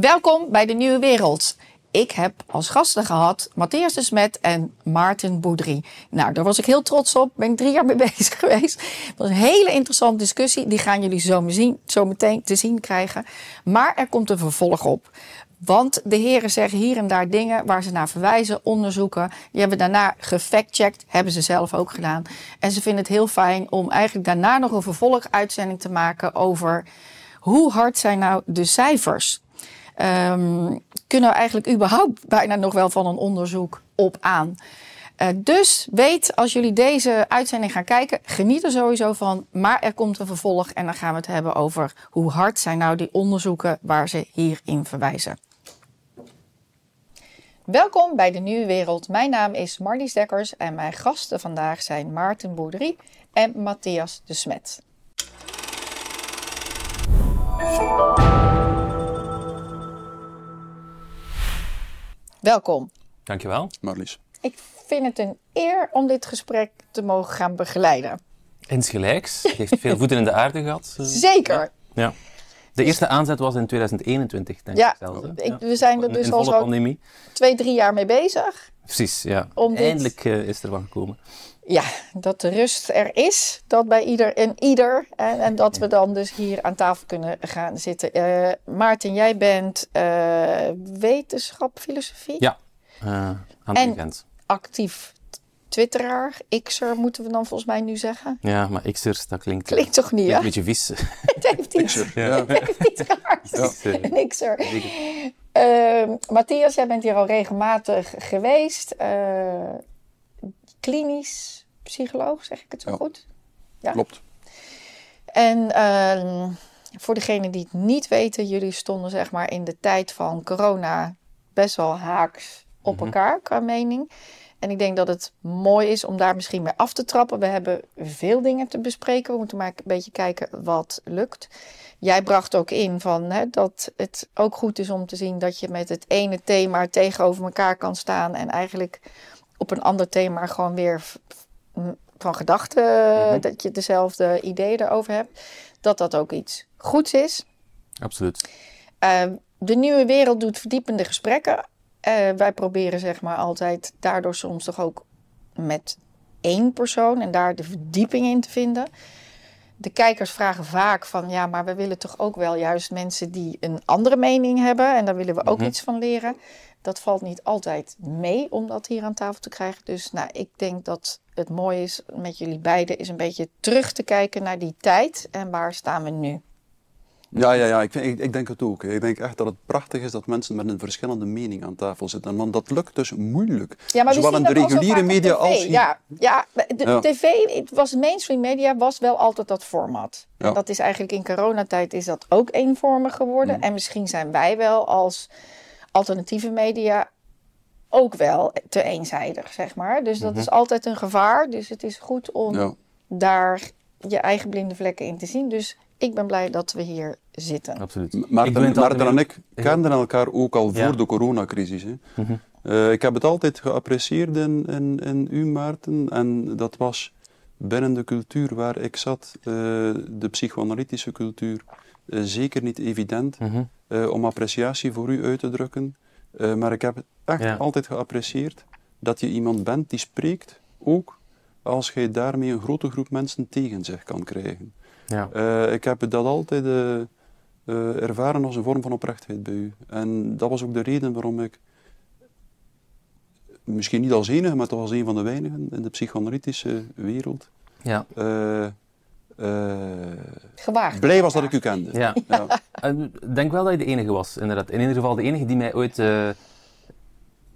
Welkom bij de Nieuwe Wereld. Ik heb als gasten gehad Matthias de Smet en Maarten Boudry. Nou, daar was ik heel trots op. Ben ik drie jaar mee bezig geweest. Het was een hele interessante discussie. Die gaan jullie zo, zien, zo meteen te zien krijgen. Maar er komt een vervolg op. Want de heren zeggen hier en daar dingen waar ze naar verwijzen, onderzoeken. Die hebben daarna gefactcheckt, hebben ze zelf ook gedaan. En ze vinden het heel fijn om eigenlijk daarna nog een vervolguitzending te maken over hoe hard zijn nou de cijfers. Um, kunnen we eigenlijk überhaupt bijna nog wel van een onderzoek op aan. Uh, dus weet, als jullie deze uitzending gaan kijken, geniet er sowieso van. Maar er komt een vervolg en dan gaan we het hebben over hoe hard zijn nou die onderzoeken waar ze hierin verwijzen. Welkom bij de Nieuwe Wereld. Mijn naam is Marlies Dekkers en mijn gasten vandaag zijn Maarten Boerderie en Matthias de Smet. Welkom. Dankjewel. Marlies. Ik vind het een eer om dit gesprek te mogen gaan begeleiden. Insgelijks. Je heeft veel voeten in de aarde gehad. Zeker. Ja. De eerste aanzet was in 2021, denk ja, ik zelfs. Ik, we zijn er dus al zo twee, drie jaar mee bezig. Precies, ja. Eindelijk uh, is er van gekomen. Ja, dat de rust er is, dat bij ieder en ieder. En, en dat we dan dus hier aan tafel kunnen gaan zitten. Uh, Maarten, jij bent uh, wetenschap, filosofie? Ja, aan de en actief twitteraar, x'er moeten we dan volgens mij nu zeggen. Ja, maar x'ers, dat klinkt... Klinkt toch niet, hè? Een beetje vies. het heeft iets, ja. het heeft iets raars. Ja. Een x'er. Uh, Matthias, jij bent hier al regelmatig geweest. Klinisch psycholoog, zeg ik het zo goed? Ja, klopt. En uh, voor degenen die het niet weten, jullie stonden zeg maar in de tijd van corona best wel haaks op mm -hmm. elkaar qua mening. En ik denk dat het mooi is om daar misschien mee af te trappen. We hebben veel dingen te bespreken. We moeten maar een beetje kijken wat lukt. Jij bracht ook in van, hè, dat het ook goed is om te zien dat je met het ene thema tegenover elkaar kan staan. En eigenlijk op een ander thema gewoon weer van gedachten, mhm. dat je dezelfde ideeën erover hebt. Dat dat ook iets goeds is. Absoluut. Uh, de nieuwe wereld doet verdiepende gesprekken. Uh, wij proberen zeg maar altijd daardoor soms toch ook met één persoon en daar de verdieping in te vinden. De kijkers vragen vaak van ja, maar we willen toch ook wel juist mensen die een andere mening hebben en daar willen we ook mhm. iets van leren. Dat valt niet altijd mee om dat hier aan tafel te krijgen. Dus nou, ik denk dat het mooi is met jullie beiden is een beetje terug te kijken naar die tijd en waar staan we nu. Ja, ja, ja ik, vind, ik, denk het ook. Ik denk echt dat het prachtig is dat mensen met een verschillende mening aan tafel zitten. Want dat lukt dus moeilijk. Ja, maar Zowel in de reguliere media als hier. Ja, ja de tv, het was mainstream media, was wel altijd dat format. Ja. Dat is eigenlijk in coronatijd is dat ook eenvormig geworden. Mm. En misschien zijn wij wel als alternatieve media ook wel te eenzijdig, zeg maar. Dus dat mhm. is altijd een gevaar. Dus het is goed om daar je eigen blinde vlekken in te zien. Dus ik ben blij dat we hier zitten. Absoluut. Maar Maarten en ik kenden elkaar ook al voor de coronacrisis. Hè. Mhm. Uh, ik heb het altijd geapprecieerd in, in, in u, Maarten. En dat was binnen de cultuur waar ik zat, uh, de psychoanalytische cultuur, uh, zeker niet evident mm -hmm. om appreciatie voor u uit te drukken. maar ik heb het echt ja. altijd geapprecieerd dat je iemand bent die spreekt, ook als je daarmee een grote groep mensen tegen zich kan krijgen. Ja. Uh, ik heb dat altijd uh, uh, ervaren als een vorm van oprechtheid bij u. En dat was ook de reden waarom ik, misschien niet als enige, maar toch als een van de weinigen in de psychoanalytische wereld, ja. Gewaagd. blij was dat ik u kende. Ja. ja. Ik denk wel dat je de enige was, inderdaad. In ieder geval de enige die mij ooit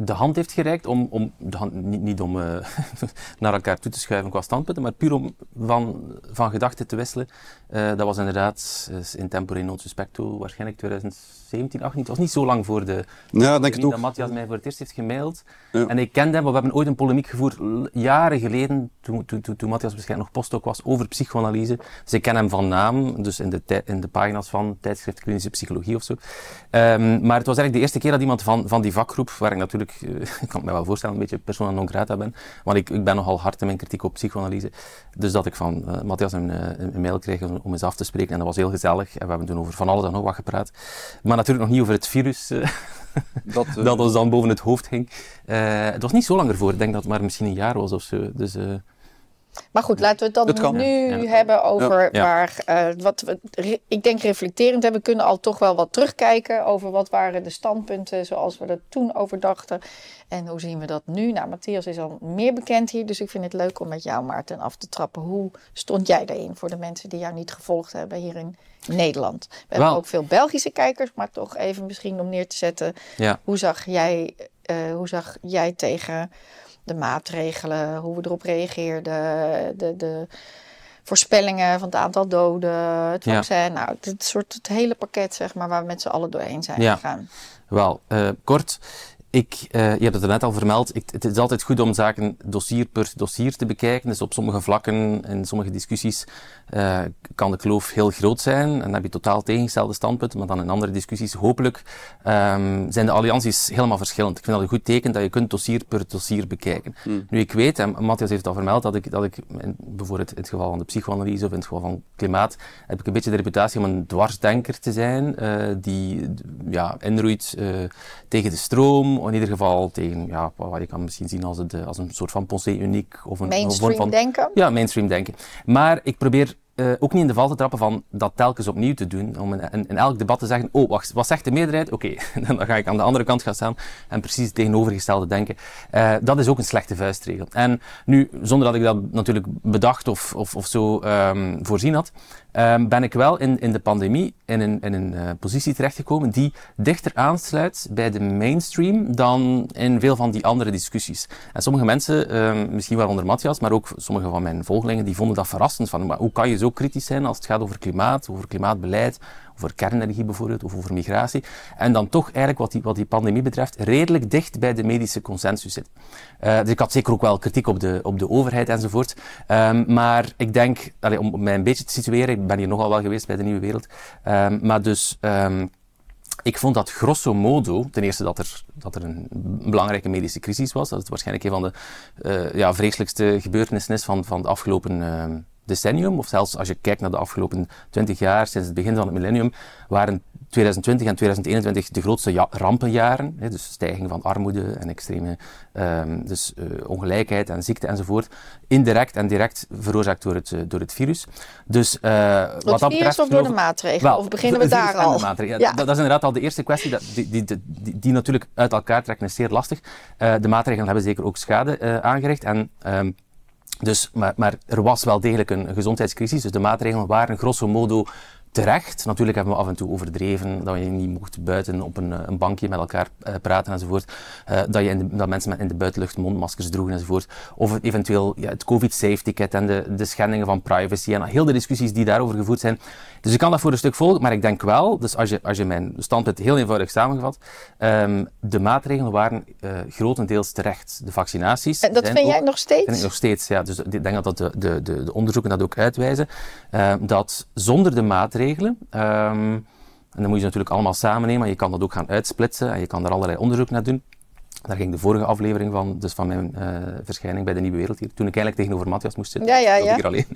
de hand heeft gereikt om, om de hand, niet, niet om uh, naar elkaar toe te schuiven qua standpunten, maar puur om van, van gedachten te wisselen. Uh, dat was inderdaad uh, in tempore non suspecto, waarschijnlijk 2017, 18. Het was niet zo lang voor de... Ja, denk ik ook. dat Matthias mij voor het eerst heeft gemaild. Ja. En ik kende hem, maar we hebben ooit een polemiek gevoerd, jaren geleden, toen, toen, toen, toen Matthias waarschijnlijk nog postdoc was, over psychoanalyse. Dus ik ken hem van naam, dus in de, in de pagina's van tijdschrift Klinische Psychologie of zo. Um, maar het was eigenlijk de eerste keer dat iemand van, van die vakgroep, waar ik natuurlijk ik, ik kan me wel voorstellen, een beetje persona non grata ben. Want ik, ik ben nogal hard in mijn kritiek op psychoanalyse. Dus dat ik van uh, Matthias een, een, mail kreeg om eens af te spreken. En dat was heel gezellig. En we hebben toen over van alles en nog wat gepraat. Maar natuurlijk nog niet over het virus. dat, dat ons dan boven het hoofd ging. het was niet zo lang ervoor. Ik denk dat het maar misschien een jaar was of zo. Dus maar goed, laten we het dan nu hebben over waar, uh, wat we, ik denk reflecterend hebben, we kunnen al toch wel wat terugkijken over wat waren de standpunten zoals we er toen over dachten. En hoe zien we dat nu? Nou, Matthias is al meer bekend hier, dus ik vind het leuk om met jou, Maarten, af te trappen. Hoe stond jij daarin voor de mensen die jou niet gevolgd hebben hier in Nederland? We hebben ook veel Belgische kijkers, maar toch even misschien om neer te zetten. Hoe zag jij, uh, hoe zag jij tegen de maatregelen, hoe we erop reageerden, de, de voorspellingen van het aantal doden, het vaccin. Nou, het soort het hele pakket, zeg maar, waar we met z'n allen doorheen zijn ja. gegaan. Wel, uh, kort. Ik, uh, je hebt het er net al vermeld, ik, het is altijd goed om zaken dossier per dossier te bekijken. Dus op sommige vlakken, in sommige discussies, uh, kan de kloof heel groot zijn. En dan heb je totaal tegengestelde standpunten. Maar dan in andere discussies, hopelijk, um, zijn de allianties helemaal verschillend. Ik vind dat een goed teken dat je kunt dossier per dossier bekijken. Hmm. Nu, ik weet, en Matthias heeft al vermeld, dat ik, dat ik in, bijvoorbeeld in het geval van de psychoanalyse of in het geval van klimaat, heb ik een beetje de reputatie om een dwarsdenker te zijn, uh, die ja, inroeit tegen de stroom in ieder geval tegen ja, wat je kan misschien zien als, het, als een soort van pensée uniek. Of een mainstream van, denken? Ja, mainstream denken. Maar ik probeer uh, ook niet in de val te trappen van dat telkens opnieuw te doen. Om in, in, in elk debat te zeggen, oh wacht, wat zegt de meerderheid? Oké, okay. dan ga ik aan de andere kant gaan staan en precies het tegenovergestelde denken. Uh, dat is ook een slechte vuistregel. En nu, zonder dat ik dat natuurlijk bedacht of, of, of zo um, voorzien had, um, ben ik wel in, in de pandemie in een, in een uh, positie terechtgekomen die dichter aansluit bij de mainstream dan in veel van die andere discussies. En sommige mensen, um, misschien wel onder Matthias, maar ook sommige van mijn volgelingen, die vonden dat verrassend. Van, maar hoe kan je zo kritisch zijn als het gaat over klimaat, over klimaatbeleid, over kernenergie bijvoorbeeld, of over migratie. En dan toch eigenlijk wat die, wat die pandemie betreft redelijk dicht bij de medische consensus zit. Uh, dus ik had zeker ook wel kritiek op de, op de overheid enzovoort. Um, maar ik denk, om mij een beetje te situeren, ik ben hier nogal wel geweest bij de Nieuwe Wereld. Um, maar dus... Um, ik vond dat grosso modo, ten eerste dat er, dat er een belangrijke medische crisis was, dat het waarschijnlijk een van de uh, ja, vreselijkste gebeurtenissen is van, van de afgelopen uh, decennium, of zelfs als je kijkt naar de afgelopen 20 jaar, sinds het begin van het millennium, waren 2020 en 2021 de grootste rampenjaren. Hè, dus stijging van armoede en extreme um, dus, uh, ongelijkheid en ziekte enzovoort. Indirect en direct veroorzaakt door het, uh, door het virus. Dus uh, wat dat betreft... of door de maatregelen? Wel, of beginnen we daar al? Ja, ja. Dat, dat, is inderdaad al de eerste kwestie. Dat, die, die, die, die, natuurlijk uit elkaar trekken is zeer lastig. de maatregelen hebben zeker ook schade aangericht. En... Um, dus, maar, maar er was wel degelijk een gezondheidscrisis, dus de maatregelen waren grosso modo terecht. Natuurlijk hebben we af en toe overdreven dat je niet mocht buiten op een, eh, een bankje met elkaar uh, praten enzovoort. Uh, dat, je in dat mensen met in de buitenlucht mondmaskers droegen enzovoort. Of eventueel ja, het COVID-safe-ticket en de, de schendingen van privacy en heel de discussies die daarover gevoerd zijn. Dus ik kan dat voor een stuk volgen, maar ik denk wel, dus als je, als je mijn standpunt heel eenvoudig samengevat, um, de maatregelen waren uh, grotendeels terecht. De vaccinaties. En dat vind jij nog steeds? Vind ik nog steeds, ja. Dus ik denk dat de, de, de, de onderzoeken dat ook uitwijzen, uh, dat zonder de maatregelen, um, en dan moet je natuurlijk allemaal samen nemen, maar je kan dat ook gaan uitsplitsen en je kan daar allerlei onderzoek naar doen. Daar ging de vorige aflevering van, dus van mijn uh, verschijning bij de Nieuwe Wereld hier, toen ik eigenlijk tegenover Matthias moest zitten. Ja, ja, ja. Ik alleen.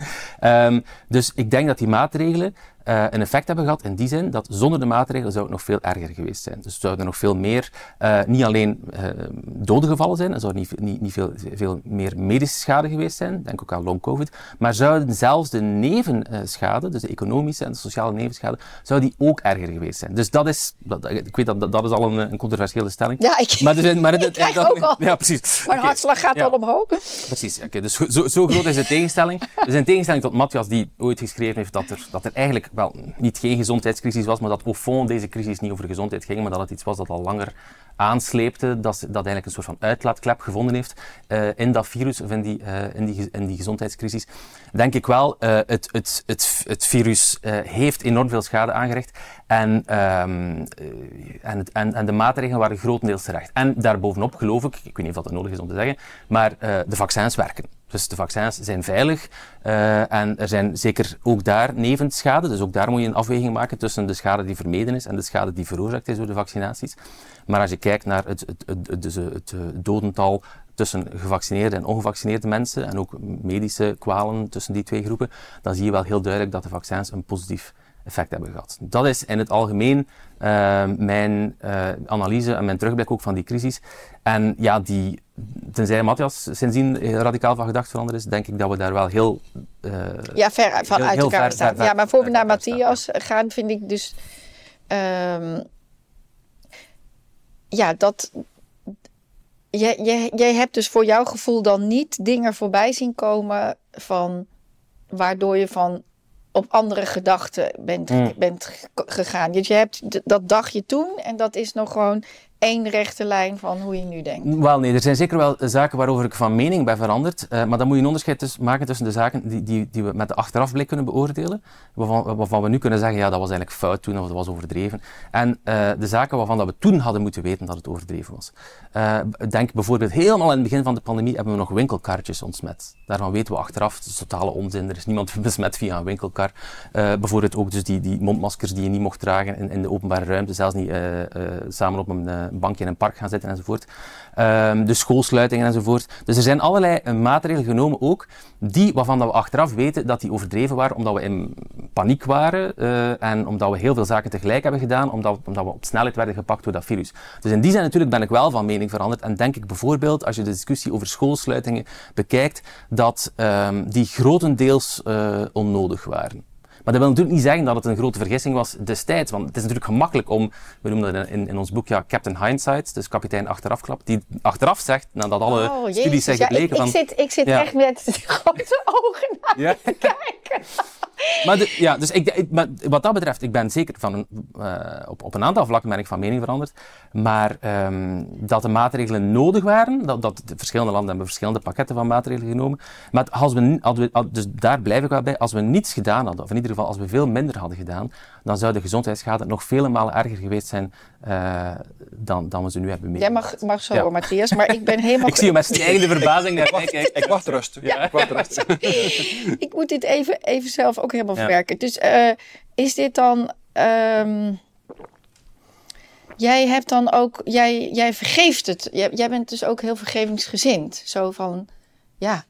Um, dus ik denk dat die maatregelen uh, een effect hebben gehad in die zin dat zonder de maatregelen zou het nog veel erger geweest zijn. Dus zouden er nog veel meer, uh, niet alleen uh, doden gevallen zijn, er zou niet, niet, niet veel, veel meer medische schade geweest zijn, denk ook aan long covid, maar zouden zelfs de nevenschade, dus de economische en de sociale nevenschade, zou die ook erger geweest zijn. Dus dat is, dat, ik weet dat, dat, dat is al een, een controversiële stelling. Ja, ik, maar, dus, maar, ik krijg ook al. Ja, precies. Mijn okay. hartslag gaat ja. al omhoog. Precies, oké. Okay. Dus zo, zo groot is de tegenstelling. Dus in tegenstelling tot Matthias, die ooit geschreven heeft dat er, dat er eigenlijk wel niet geen gezondheidscrisis was, maar dat au fond deze crisis niet over gezondheid ging, maar dat het iets was dat al langer aansleepte, dat, dat eigenlijk een soort van uitlaatklep gevonden heeft uh, in dat virus of in die, uh, in die, in die gezondheidscrisis. Denk ik wel, uh, het, het, het, het virus heeft enorm veel schade aangericht en, um, en, en, en, de maatregelen waren grotendeels terecht. En daarbovenop geloof ik, ik weet niet of dat nodig is om te zeggen, maar de vaccins werken. Dus de vaccins zijn veilig uh, en er zijn zeker ook daar nevenschade. Dus ook daar moet je een afweging maken tussen de schade die vermeden is en de schade die veroorzaakt is door de vaccinaties. Maar als je kijkt naar het, het, het, dus het dodental tussen gevaccineerde en ongevaccineerde mensen en ook medische kwalen tussen die twee groepen, dan zie je wel heel duidelijk dat de vaccins een positief effect hebben gehad. Dat is in het algemeen mijn analyse en mijn terugblik ook van die crisis. En ja, die, tenzij Matthias sindsdien radicaal van gedacht veranderd is, denk ik dat we daar wel heel... Uh, ja, ver van uit elkaar staan. ja, maar voor we naar Matthias gaan, vind ik dus... Um, ja, dat... Jij, jij, jij hebt dus voor jouw gevoel dan niet dingen voorbij zien komen van... Waardoor je van op andere gedachten bent, mm. bent gegaan. Dus je hebt dat dagje toen en dat is nog gewoon één rechte lijn van hoe je nu denkt? Wel nee, er zijn zeker wel zaken waarover ik van mening ben veranderd. Uh, maar dan moet je een onderscheid maken tussen de zaken die, die, die we met de achterafblik kunnen beoordelen. Waarvan, waarvan, we nu kunnen zeggen, ja, dat was eigenlijk fout toen of dat was overdreven. En uh, de zaken waarvan dat we toen hadden moeten weten dat het overdreven was. Uh, denk bijvoorbeeld, helemaal in het begin van de pandemie hebben we nog winkelkarretjes ontsmet. Daarvan weten we achteraf, het is totale onzin. Er is niemand besmet via een winkelkar. bijvoorbeeld ook dus die, die mondmaskers die je niet mocht dragen in, in de openbare ruimte, zelfs niet samen op een een bankje in een park gaan zitten enzovoort. Um, de schoolsluitingen enzovoort. Dus er zijn allerlei uh, maatregelen genomen ook, die, waarvan dat we achteraf weten dat die overdreven waren, omdat we in paniek waren uh, en omdat we heel veel zaken tegelijk hebben gedaan, omdat, omdat we op snelheid werden gepakt door dat virus. Dus in die zin natuurlijk ben ik wel van mening veranderd en denk ik bijvoorbeeld, als je de discussie over schoolsluitingen bekijkt, dat um, die grotendeels uh, onnodig waren. Maar dat wil natuurlijk niet zeggen dat het een grote vergissing was destijds. Want het is natuurlijk gemakkelijk om, we noemen dat in, in ons boek ja, Captain Hindsight, dus kapitein achterafklap, die achteraf zegt, nadat alle oh, studies zijn gebleken ik, van... Ik zit, ik zit echt met grote ogen naar ja. te kijken. maar, ja, dus ik, maar wat dat betreft, ik ben zeker van een, uh, op, op een aantal vlakken ben ik van mening veranderd. Maar um, dat de maatregelen nodig waren, dat, dat de verschillende landen hebben verschillende pakketten van maatregelen genomen. Maar als we, als we, dus daar blijf ik wel bij, als we niets gedaan hadden, of in ieder geval als we veel minder hadden gedaan, dan zou de gezondheidsschade nog vele malen erger geweest zijn uh, dan, dan we ze nu hebben meegemaakt. Jij mag, mag zo, ja. Matthias, maar ik ben helemaal... ik zie je met stijgende verbazing naar ik, ik, ik wacht rust. Ja. Ik wacht rust. ik moet dit even, even zelf ook helemaal verwerken. Dus uh, is dit dan... Um, jij hebt dan ook... Jij, jij vergeeft het. Jij, jij bent dus ook heel vergevingsgezind. Zo van, ja...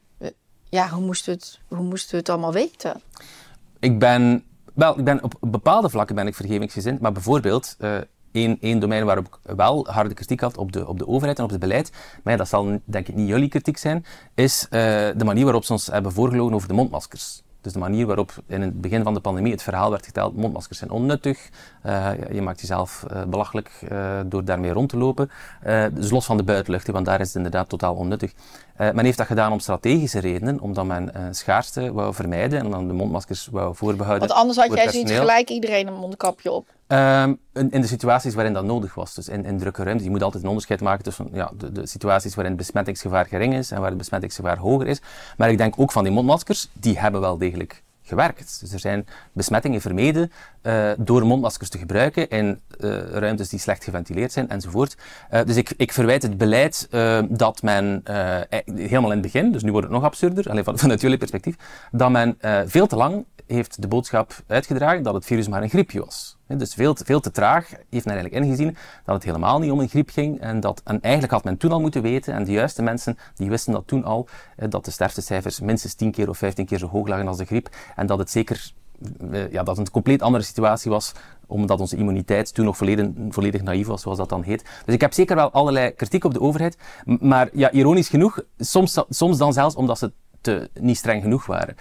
Ja, hoe moesten we het, hoe moesten we het allemaal weten? Ik ben, wel, ik ben op bepaalde vlakken ben ik vergevingsgezind, maar bijvoorbeeld uh, één, één domein waarop ik wel harde kritiek had op de, op de overheid en op het beleid, maar dat zal denk ik niet jullie kritiek zijn, is uh, de manier waarop ze ons hebben voorgelogen over de mondmaskers. Dus de manier waarop in het begin van de pandemie het verhaal werd geteld, mondmaskers zijn onnuttig, uh, je maakt jezelf uh, belachelijk uh, door daarmee rond te lopen. dus los van de buitenlucht, want daar is het inderdaad totaal onnuttig. men heeft dat gedaan om strategische redenen, omdat men schaarste wou vermijden en dan de mondmaskers wou voorbehouden. Want anders had jij ziet gelijk iedereen een mondkapje op. Um, in, in, de situaties waarin dat nodig was, dus in, in drukke ruimte. Je moet altijd een onderscheid maken tussen ja, de, de, situaties waarin het besmettingsgevaar gering is en waar het besmettingsgevaar hoger is. Maar ik denk ook van die mondmaskers, die hebben wel degelijk gewerkt. Dus er zijn besmettingen vermeden uh, door mondmaskers te gebruiken in uh, ruimtes die slecht geventileerd zijn enzovoort. Uh, dus ik, ik verwijt het beleid dat men helemaal in het begin, dus nu wordt het nog absurder, alleen van, vanuit jullie perspectief, dat men veel te lang heeft de boodschap uitgedragen dat het virus maar een griepje was. Dus veel te, veel te traag heeft men eigenlijk ingezien dat het helemaal niet om een griep ging. En, dat, en eigenlijk had men toen al moeten weten, en de juiste mensen die wisten dat toen al, dat de sterftecijfers minstens 10 keer of 15 keer zo hoog lagen als de griep. En dat het zeker eh, ja, dat een compleet andere situatie was, omdat onze immuniteit toen nog volledig, volledig naïef was, zoals dat dan heet. Dus ik heb zeker wel allerlei kritiek op de overheid. Maar ja, ironisch genoeg, soms, soms dan zelfs omdat ze niet streng genoeg waren.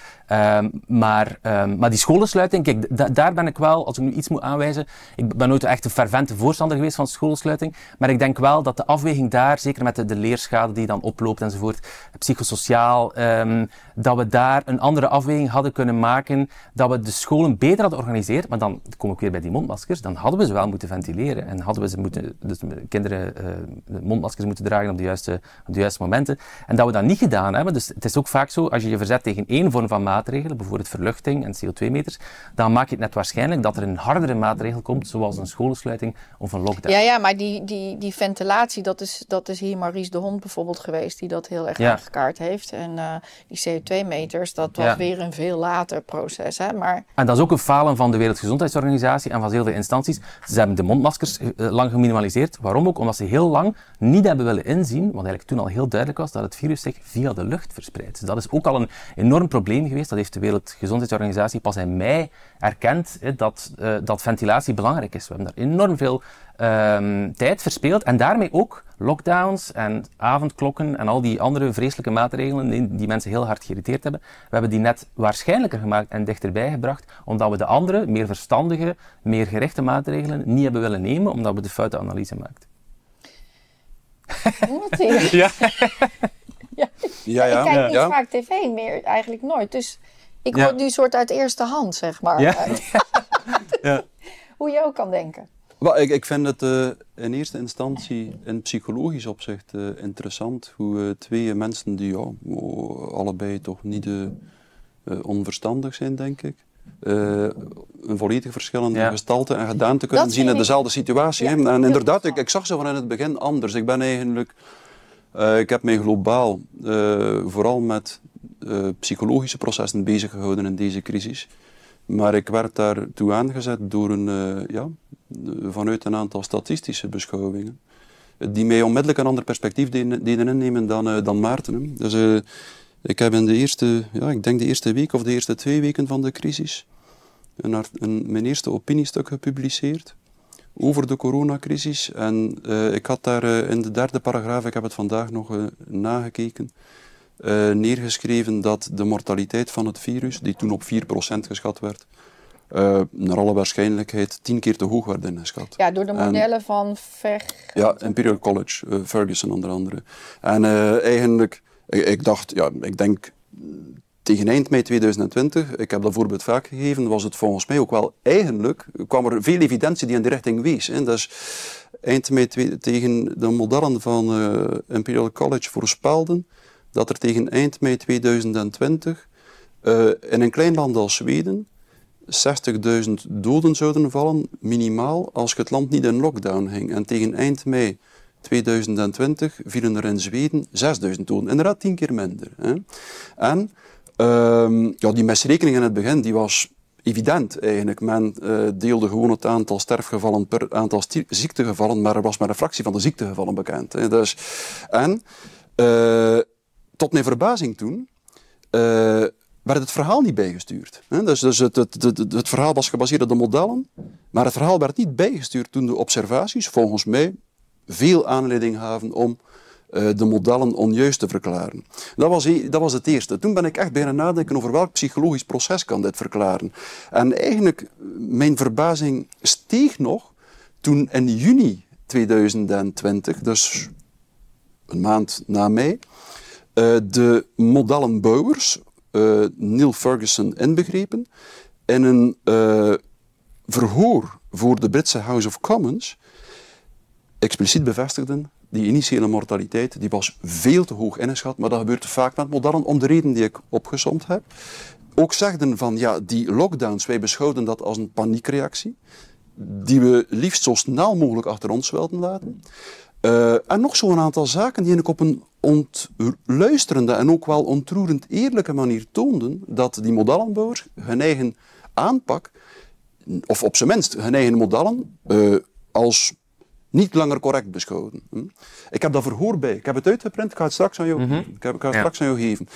Um, maar, um, maar die scholensluiting, kijk, daar ben ik wel, als ik nu iets moet aanwijzen, ik ben nooit echt een fervente voorstander geweest van scholensluiting, maar ik denk wel dat de afweging daar, zeker met de, de leerschade die dan oploopt enzovoort, psychosociaal, um, dat we daar een andere afweging hadden kunnen maken, dat we de scholen beter hadden georganiseerd, maar dan kom ik weer bij die mondmaskers, dan hadden we ze wel moeten ventileren en hadden we ze moeten, dus kinderen uh, mondmaskers moeten dragen op de, juiste, op de juiste momenten. En dat we dat niet gedaan hebben, dus het is ook vaak zo, als je je verzet tegen één vorm van maatregelen, bijvoorbeeld verluchting en CO2-meters, dan maak je het net waarschijnlijk dat er een hardere maatregel komt, zoals een scholensluiting of een lockdown. Ja, ja maar die, die, die ventilatie, dat is, dat is hier Maries de Hond bijvoorbeeld geweest, die dat heel erg Ja. aangekaart heeft. En uh, die CO2-meters, dat was Ja. weer een veel later proces. Hè? Maar En dat is ook een falen van de Wereldgezondheidsorganisatie en van heel veel instanties. Ze hebben de mondmaskers eh, lang geminimaliseerd. Waarom ook? Omdat ze heel lang niet hebben willen inzien, wat eigenlijk toen al heel duidelijk was, dat het virus zich via de lucht verspreidt. Dus dat is ook al een enorm probleem geweest. Dat heeft de Wereldgezondheidsorganisatie pas in mei erkend, hè, dat, eh, dat ventilatie belangrijk is. We hebben daar enorm veel ehm, tijd verspeeld en daarmee ook lockdowns en avondklokken en al die andere vreselijke maatregelen die, die mensen heel hard geïrriteerd hebben. We hebben die net waarschijnlijker gemaakt en dichterbij gebracht, omdat we de andere, meer verstandige, meer gerichte maatregelen niet hebben willen nemen, omdat we de foute analyse maakten. Ja. ja. Ja, ja. Ik kijk niet ja. vaak tv meer, eigenlijk nooit. Dus ik Ja. word nu soort uit eerste hand, zeg maar. Ja. Ja. Hoe je ook kan denken. Wel, ik, ik vind het eh, in eerste instantie in psychologisch opzicht eh, interessant hoe eh, twee mensen die ja, allebei toch niet onverstandig zijn, denk ik, eh, een volledig verschillende Ja. gestalte en gedaante kunnen Dat zien in ik- dezelfde situatie. Ja. En inderdaad, ik, ik zag ze van in het begin anders. Ik ben eigenlijk, eh, ik heb mij globaal eh, vooral met eh, psychologische processen bezig gehouden in deze crisis. Maar ik werd daartoe aangezet door een, ja, vanuit een aantal statistische beschouwingen. Die mij onmiddellijk een ander perspectief deden, innemen dan, dan Maarten. Dus ik heb in de eerste, ja, ik denk de eerste week of de eerste twee weken van de crisis een, een, mijn eerste opiniestuk gepubliceerd over de coronacrisis. En eh, ik had daar eh, in de derde paragraaf, ik heb het vandaag nog eh, nagekeken, neergeschreven dat de mortaliteit van het virus, die toen op 4% geschat werd, naar alle waarschijnlijkheid tien keer te hoog werd ingeschat. Ja, door de En- modellen van Ver... Ja, Imperial College, Ferguson onder andere. En eigenlijk, ik, ik dacht, ja, ik denk tegen eind mei 2020, ik heb dat voorbeeld vaak gegeven, was het volgens mij ook wel eigenlijk, kwam er veel evidentie die in die richting wees. Hè. Dus eind mei tegen de modellen van eh, Imperial College voorspelden dat er tegen eind mei 2020 eh, in een klein land als Zweden 60.000 doden zouden vallen, minimaal, als het land niet in lockdown ging. En tegen eind mei 2020 vielen er in Zweden 6.000 doden. Inderdaad, tien keer minder. Hè. En ehm, ja, die misrekening in het begin die was evident eigenlijk. Men eh, deelde gewoon het aantal sterfgevallen per aantal ziektegevallen, maar er was maar een fractie van de ziektegevallen bekend. Dus, en eh, tot mijn verbazing toen eh, werd het verhaal niet bijgestuurd. Hè? Dus, dus het, het, het, het verhaal was gebaseerd op de modellen, maar het verhaal werd niet bijgestuurd toen de observaties, volgens mij, veel aanleiding gaven om de modellen onjuist te verklaren. Dat was, dat was het eerste. Toen ben ik echt bijna nadenken over welk psychologisch proces kan dit verklaren. En eigenlijk, eh, mijn verbazing steeg nog toen in juni 2020, dus een maand na mei, eh, de modellenbouwers, eh, Neil Ferguson inbegrepen, in een eh, verhoor voor de Britse House of Commons expliciet bevestigden die initiële mortaliteit die was veel te hoog ingeschat, maar dat gebeurt vaak met modellen om de reden die ik opgesomd heb. Ook zegden van ja, die lockdowns, wij beschouwden dat als een paniekreactie, die we liefst zo snel mogelijk achter ons wilden laten. Eh, en nog zo'n aantal zaken die ik op een ontluisterende en ook wel ontroerend eerlijke manier toonden dat die modellenbouwers hun eigen aanpak, of op zijn minst hun eigen modellen, eh, als niet langer correct beschouwden. Hm. Ik heb dat verhoor bij. Ik heb het uitgeprint. Ik ga het straks aan jou, ik heb, ik ga het Ja. straks aan jou geven.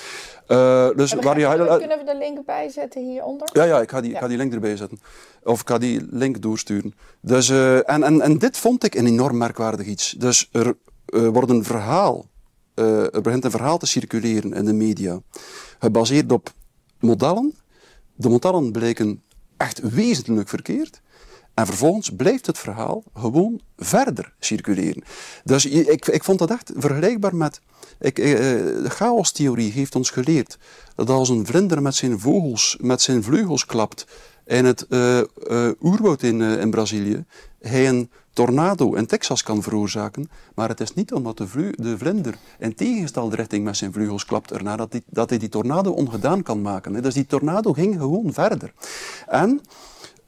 Eh, dus waar je, Kunnen we de link bijzetten hieronder? ja, ja, ik ga die, ik Ja. ga die link erbij zetten. Of ik ga die link doorsturen. Dus, eh, en, en, en dit vond ik een enorm merkwaardig iets. Dus er eh, wordt een verhaal, eh, er begint een verhaal te circuleren in de media, gebaseerd op modellen. De modellen blijken echt wezenlijk verkeerd. En vervolgens blijft het verhaal gewoon verder circuleren. Dus ik, ik vond dat echt vergelijkbaar met. Ik, eh, de chaostheorie heeft ons geleerd dat als een vlinder met zijn vogels, met zijn vleugels klapt in het uh, oerwoud in, in Brazilië hij een tornado in Texas kan veroorzaken, maar het is niet omdat de, de vlinder in tegengestelde richting met zijn vleugels klapt erna dat, die, dat hij die tornado ongedaan kan maken. Dus die tornado ging gewoon verder. En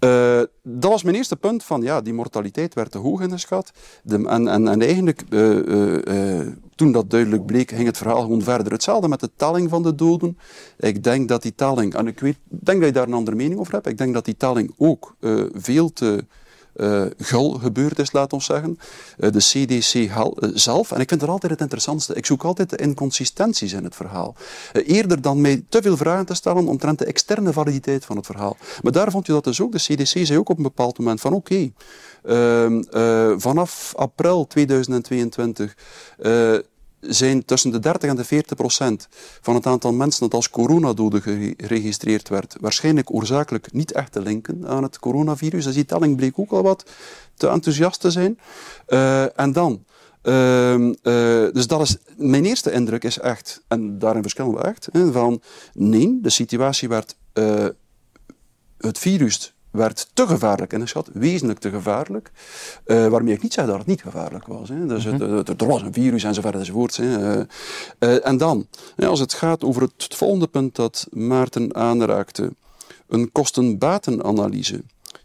uh, dat was mijn eerste punt van, ja, die mortaliteit werd te hoog ingeschat. De, en, en, en eigenlijk, uh, uh, toen dat duidelijk bleek, ging het verhaal gewoon verder. Hetzelfde met de telling van de doden. Ik denk dat die telling, en ik weet, denk dat je daar een andere mening over hebt, ik denk dat die telling ook veel te uh, gul gebeurd is, laat ons zeggen. Uh, de CDC uh, zelf, en ik vind dat altijd het interessantste, ik zoek altijd de inconsistenties in het verhaal. eerder dan mij te veel vragen te stellen omtrent de externe validiteit van het verhaal. Maar daar vond je dat dus ook. De CDC zei ook op een bepaald moment van oké, ehm, vanaf april 2022 zijn tussen de 30 en de 40 procent van het aantal mensen dat als coronadoden geregistreerd werd, waarschijnlijk oorzakelijk niet echt te linken aan het coronavirus. Dus die telling bleek ook al wat te enthousiast te zijn. Uh, en dan, uh, uh, dus dat is, mijn eerste indruk is echt, en daarin verschillen we echt, van nee, de situatie werd eh, het virus werd te gevaarlijk ingeschat, wezenlijk te gevaarlijk. Uh, waarmee ik niet zeg dat het niet gevaarlijk was. Hè. Dus mhm. het, er was een virus enzovoort enzovoort. Hè. Uh, uh, en dan, als het gaat over het, het volgende punt dat Maarten aanraakte, een kosten-batenanalyse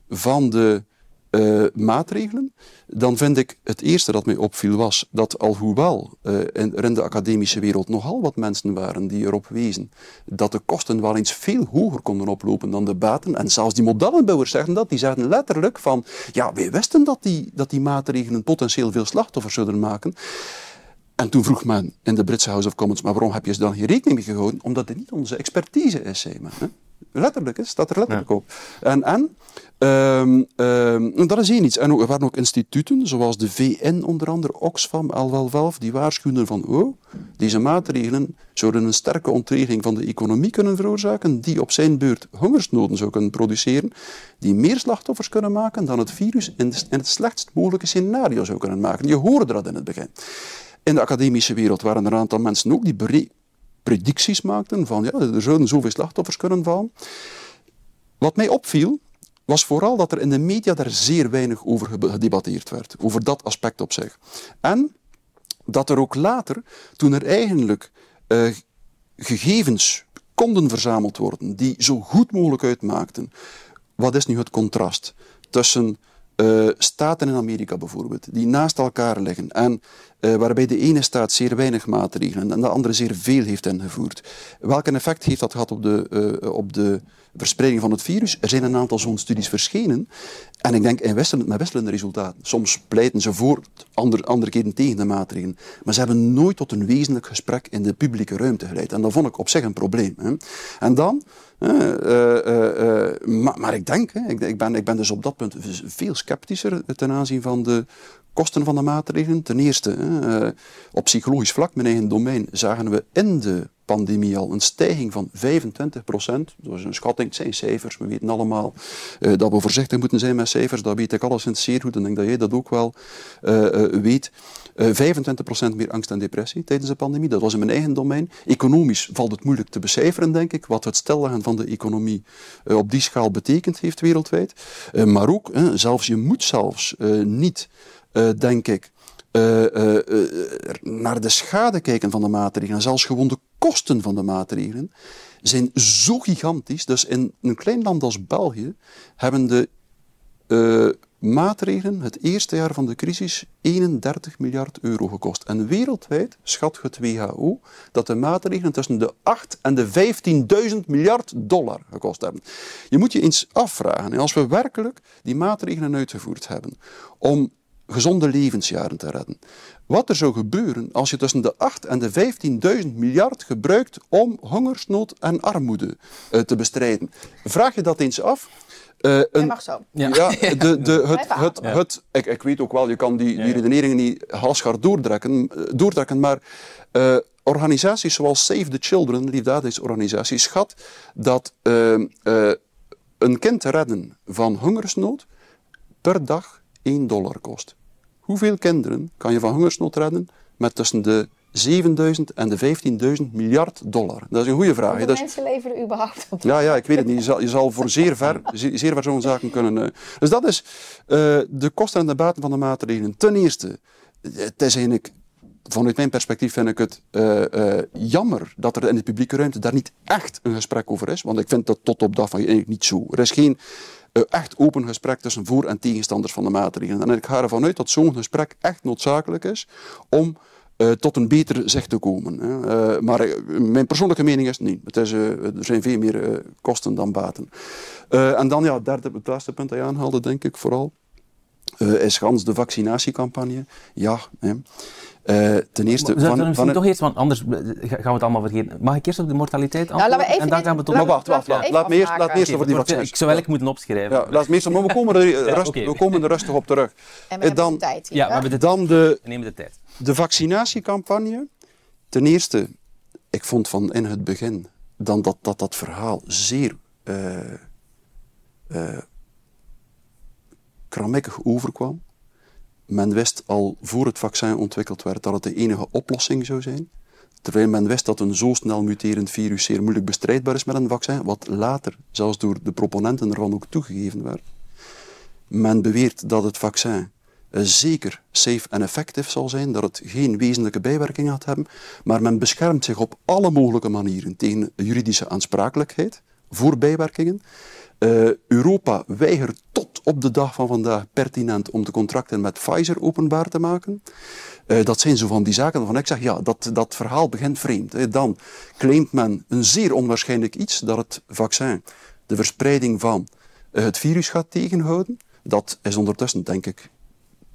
van de uh, maatregelen, dan vind ik het eerste dat mij opviel was dat alhoewel uh, er in de academische wereld nogal wat mensen waren die erop wezen dat de kosten wel eens veel hoger konden oplopen dan de baten, en zelfs die modellenbouwers zeggen dat, die zeggen letterlijk van, ja, wij wisten dat die, dat die maatregelen potentieel veel slachtoffers zouden maken. En toen vroeg men in de Britse House of Commons, maar waarom heb je ze dan geen rekening mee gehouden? Omdat het niet onze expertise is, zei men. Hè? Letterlijk, hè? staat er letterlijk op. En, en Um, um, dat is één iets. En er waren ook instituten, zoals de VN onder andere, Oxfam, Al-Walvalf, die waarschuwden van oh, deze maatregelen zouden een sterke ontreging van de economie kunnen veroorzaken, die op zijn beurt hongersnoden zou kunnen produceren, die meer slachtoffers kunnen maken dan het virus in, het slechtst mogelijke scenario zou kunnen maken. Je hoorde dat in het begin. In de academische wereld waren er een aantal mensen ook die predicties maakten van ja, er zouden zoveel slachtoffers kunnen vallen. Wat mij opviel, was vooral dat er in de media daar zeer weinig over gedebatteerd werd, over dat aspect op zich. En dat er ook later, toen er eigenlijk uh, gegevens konden verzameld worden die zo goed mogelijk uitmaakten, wat is nu het contrast tussen uh, staten in Amerika bijvoorbeeld, die naast elkaar liggen en uh, waarbij de ene staat zeer weinig maatregelen en de andere zeer veel heeft ingevoerd. Welk effect heeft dat gehad op de, uh, op de verspreiding van het virus? Er zijn een aantal zo'n studies verschenen en ik denk in wisselend, met wisselende resultaten. Soms pleiten ze voor, andere, andere keren tegen de maatregelen. Maar ze hebben nooit tot een wezenlijk gesprek in de publieke ruimte geleid. En dat vond ik op zich een probleem. Hè. En dan, maar, maar, ik denk, hè, ik, ik, ben, ik ben dus op dat punt veel sceptischer ten aanzien van de kosten van de maatregelen. Ten eerste, hè, op psychologisch vlak, mijn eigen domein, zagen we in de pandemie al een stijging van 25 procent. Dat is een schatting, het zijn cijfers. We weten allemaal dat we voorzichtig moeten zijn met cijfers. Dat weet ik alleszins zeer goed en denk dat jij dat ook wel weet. 25 procent meer angst en depressie tijdens de pandemie. Dat was in mijn eigen domein. Economisch valt het moeilijk te becijferen, denk ik, wat het stilleggen van de economie op die schaal betekend heeft wereldwijd. maar ook, zelfs je moet zelfs niet, denk ik, naar de schade kijken van de maatregelen, zelfs gewoon de kosten van de maatregelen, zijn zo gigantisch. Dus in een klein land als België hebben de maatregelen het eerste jaar van de crisis 31 miljard euro gekost. En wereldwijd schat het WHO dat de maatregelen tussen de 8 en de 15.000 miljard dollar gekost hebben. Je moet je eens afvragen, als we werkelijk die maatregelen uitgevoerd hebben om gezonde levensjaren te redden. Wat er zou gebeuren als je tussen de 8 en de 15.000 miljard gebruikt om hongersnood en armoede uh, te bestrijden. Vraag je dat eens af? Uh, een, mag zo. Ja, ja de, de, het, het, het, ik, ik weet ook wel, je kan die, die redeneringen niet halsgaar doortrekken, eh, doortrekken maar uh, organisaties zoals Save the Children, liefdadigheidsorganisaties, schat dat uh, een kind redden van hongersnood per dag 1 dollar kost. Hoeveel kinderen kan je van hongersnood redden met tussen de 7000 en de 15.000 miljard dollar? Dat is een goede vraag. Hoeveel is- mensen leven er überhaupt op? ja, ja, ik weet het niet. Je zal, je zal voor zeer ver, zeer ver zo'n zaken kunnen. eh. Dus dat is eh, de kosten en de baten van de maatregelen. Ten eerste, het is eigenlijk, vanuit mijn perspectief vind ik het eh, jammer dat er in de publieke ruimte daar niet echt een gesprek over is. Want ik vind dat tot op dat van eigenlijk niet zo. Er is geen echt open gesprek tussen voor- en tegenstanders van de maatregelen. En ik ga ervan uit dat zo'n gesprek echt noodzakelijk is om eh, tot een beter zicht te komen. Hè. Eh, maar eh, mijn persoonlijke mening is niet. Het is, er zijn veel meer kosten dan baten. Eh, en dan ja, het derde, het laatste punt dat je aanhaalde, denk ik vooral, eh, is gans de vaccinatiecampagne. Ja, hè. Eh, ten eerste... We van, misschien van, toch eerst, want anders gaan we het allemaal vergeten. Mag ik eerst op de mortaliteit Nou, laten we antwoorden? even en dan gaan we tot... maar wacht, Laat me eerst, laat me eerst over die vaccins. Ik zou eigenlijk moeten opschrijven. Ja, laat me eerst, maar we komen, er, rust, we komen er rustig op terug. En we hebben dan- de tijd hier. Ja, we hebben de, Dan de, we nemen de tijd. De vaccinatiecampagne. Ten eerste, ik vond van in het begin dan dat dat, dat verhaal zeer kramekkig overkwam. Men wist al voor het vaccin ontwikkeld werd dat het de enige oplossing zou zijn. Terwijl men wist dat een zo snel muterend virus zeer moeilijk bestrijdbaar is met een vaccin, wat later zelfs door de proponenten ervan ook toegegeven werd. Men beweert dat het vaccin zeker safe en effectief zal zijn, dat het geen wezenlijke bijwerkingen gaat hebben, maar men beschermt zich op alle mogelijke manieren tegen juridische aansprakelijkheid voor bijwerkingen. Eh, Europa weigert tot op de dag van vandaag pertinent om de contracten met Pfizer openbaar te maken. Eh, dat zijn zo van die zaken waarvan ik zeg, ja, dat, dat verhaal begint vreemd. hè. Dan claimt men een zeer onwaarschijnlijk iets, dat het vaccin de verspreiding van eh, het virus gaat tegenhouden. Dat is ondertussen, denk ik,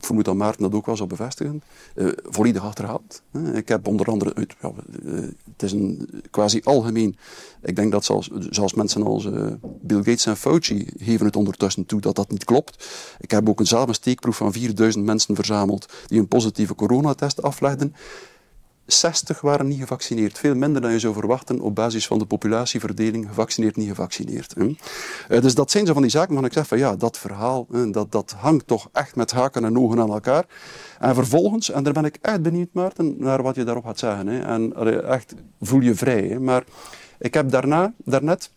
ik vermoed dat Maarten dat ook wel zou bevestigen, eh, volledig achterhaald. hè. Ik heb onder andere, uit, ja, eh, het is een quasi algemeen, ik denk dat zelfs, zelfs mensen als eh, Bill Gates en Fauci geven het ondertussen toe dat dat niet klopt. Ik heb ook een zelf een steekproef van 4000 mensen verzameld die een positieve coronatest aflegden. 60 waren niet gevaccineerd. Veel minder dan je zou verwachten op basis van de populatieverdeling gevaccineerd, niet gevaccineerd. Eh, Dus dat zijn zo van die zaken waarvan ik zeg van ja, dat verhaal, dat, dat hangt toch echt met haken en ogen aan elkaar. En vervolgens, en daar ben ik echt benieuwd Maarten, naar wat je daarop gaat zeggen. En echt, voel je vrij. Maar ik heb daarna, daarnet,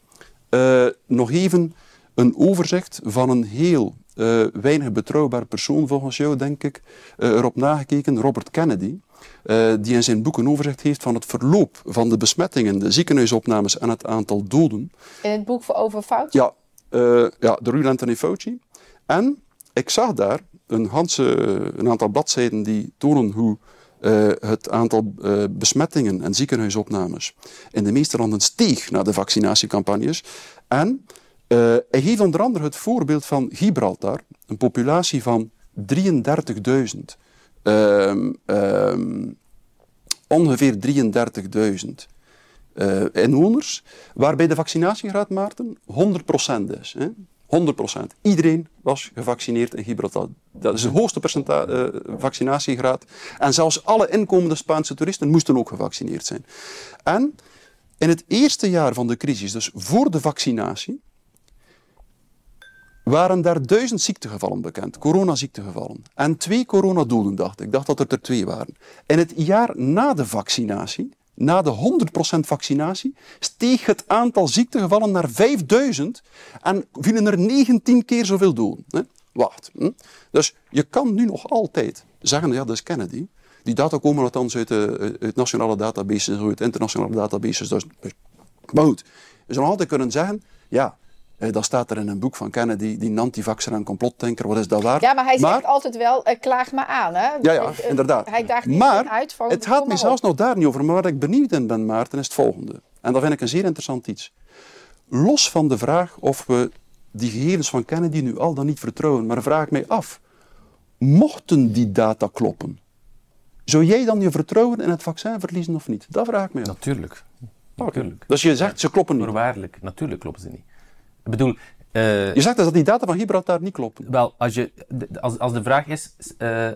eh, nog even een overzicht van een heel eh, weinig betrouwbaar persoon volgens jou, denk ik, erop nagekeken, Robert Kennedy, eh, die in zijn boek een overzicht heeft van het verloop van de besmettingen, de ziekenhuisopnames en het aantal doden. In het boek over fout. Ja, eh ja de Ruud Anthony Fauci. En ik zag daar een, een aantal bladzijden die tonen hoe eh, het aantal besmettingen en ziekenhuisopnames in de meeste landen steeg na de vaccinatiecampagnes. En hij geeft onder andere het voorbeeld van Gibraltar, een populatie van 33.000. Ehm, ehm, ongeveer 33.000 eh, inwoners, waarbij de vaccinatiegraad, Maarten, 100% is. Hè? 100%. Iedereen was gevaccineerd in Gibraltar. Dat is de hoogste percenta- eh, vaccinatiegraad. En zelfs alle inkomende Spaanse toeristen moesten ook gevaccineerd zijn. En in het eerste jaar van de crisis, dus voor de vaccinatie, waren daar duizend ziektegevallen bekend, coronaziektegevallen. En twee coronadoden, dacht ik. Ik dacht dat er er twee waren. In het jaar na de vaccinatie, na de 100% vaccinatie, steeg het aantal ziektegevallen naar 5000 en vielen er 19 keer zoveel doden. Hè? Wacht. Hm? Dus je kan nu nog altijd zeggen, ja, dat is Kennedy. Die data komen althans uit, de, nationale databases, uit internationale databases. Dus, maar goed, je zou altijd kunnen zeggen, ja, eh, dat staat er in een boek van Kennedy, die antivaxer en complotdenker, wat is dat waard? Ja, maar hij zegt altijd wel, eh, klaag me aan. Hè? Ja, ja, Eh, inderdaad. Hij daagt niet maar uit van, het gaat me zelfs nog daar niet over. Maar waar ik benieuwd in ben, Maarten, is het volgende. En dat vind ik een zeer interessant iets. Los van de vraag of we die gegevens van Kennedy nu al dan niet vertrouwen, maar vraag ik mij af, mochten die data kloppen, zou jij dan je vertrouwen in het vaccin verliezen of niet? Dat vraag ik mij af. Natuurlijk. Natuurlijk. Dus je zegt, ze kloppen niet. Voorwaardelijk. Natuurlijk kloppen ze niet. Ik bedoel, eh, Je zegt dus dat die data van Gibraltar niet kloppen. wel, als, je, de- als, als de vraag is, eh,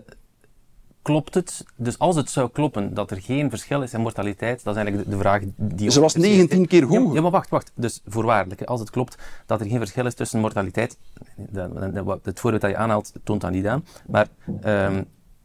klopt het? Dus als het zou kloppen dat er geen verschil is in mortaliteit, dat is eigenlijk de, de vraag die... Ze was ons 19 keer hoger. Ja, maar wacht, wacht. Dus voorwaardelijk, als het klopt dat er geen verschil is tussen mortaliteit, het voorbeeld dat je aanhaalt toont dat niet aan, maar ehm,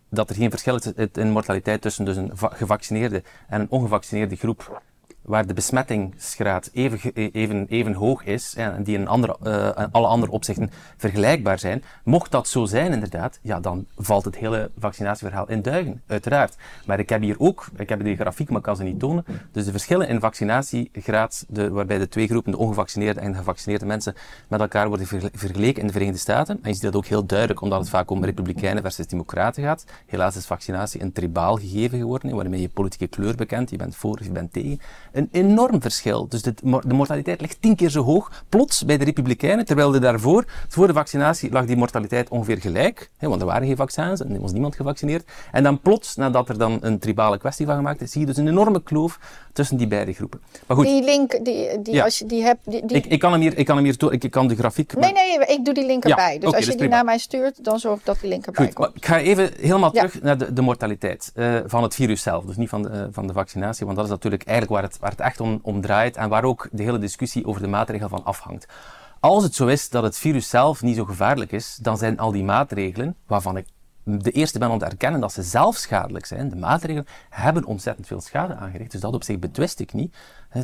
dat er geen verschil is in mortaliteit tussen dus een gevaccineerde en een ongevaccineerde groep waar de besmettingsgraad even, even, even hoog is en die in andere, uh, alle andere opzichten vergelijkbaar zijn, mocht dat zo zijn inderdaad, ja, dan valt het hele vaccinatieverhaal in duigen, uiteraard. Maar ik heb hier ook, ik heb die grafiek, maar ik kan ze niet tonen, dus de verschillen in vaccinatiegraad, de, waarbij de twee groepen, de ongevaccineerde en de gevaccineerde mensen, met elkaar worden vergeleken in de Verenigde Staten. En je ziet dat ook heel duidelijk, omdat het vaak om republikeinen versus democraten gaat. Helaas is vaccinatie een tribaal gegeven geworden, waarmee je politieke kleur bekent, je bent voor je bent tegen een enorm verschil. Dus de, de, mortaliteit ligt tien keer zo hoog, plots bij de Republikeinen, terwijl de daarvoor, voor de vaccinatie, lag die mortaliteit ongeveer gelijk, hè, want er waren geen vaccins en er was niemand gevaccineerd. En dan plots, nadat er dan een tribale kwestie van gemaakt is, zie je dus een enorme kloof tussen die beide groepen. Maar goed. Die link, die, die als je die hebt... Die, die... Ik, ik, kan hem hier, ik kan hem hier, ik, ik kan de grafiek... Nee, nee, ik doe die link erbij. dus als je die naar mij stuurt, dan zorg ik dat die link erbij komt. ik ga even helemaal terug naar de, de mortaliteit uh, van het virus zelf. Dus niet van de, uh, van de vaccinatie, want dat is natuurlijk eigenlijk waar het, waar het echt om, om draait en waar ook de hele discussie over de maatregelen van afhangt. Als het zo is dat het virus zelf niet zo gevaarlijk is, dan zijn al die maatregelen, waarvan ik de eerste ben om te erkennen dat ze zelf schadelijk zijn, de maatregelen hebben ontzettend veel schade aangericht. Dus dat op zich betwist ik niet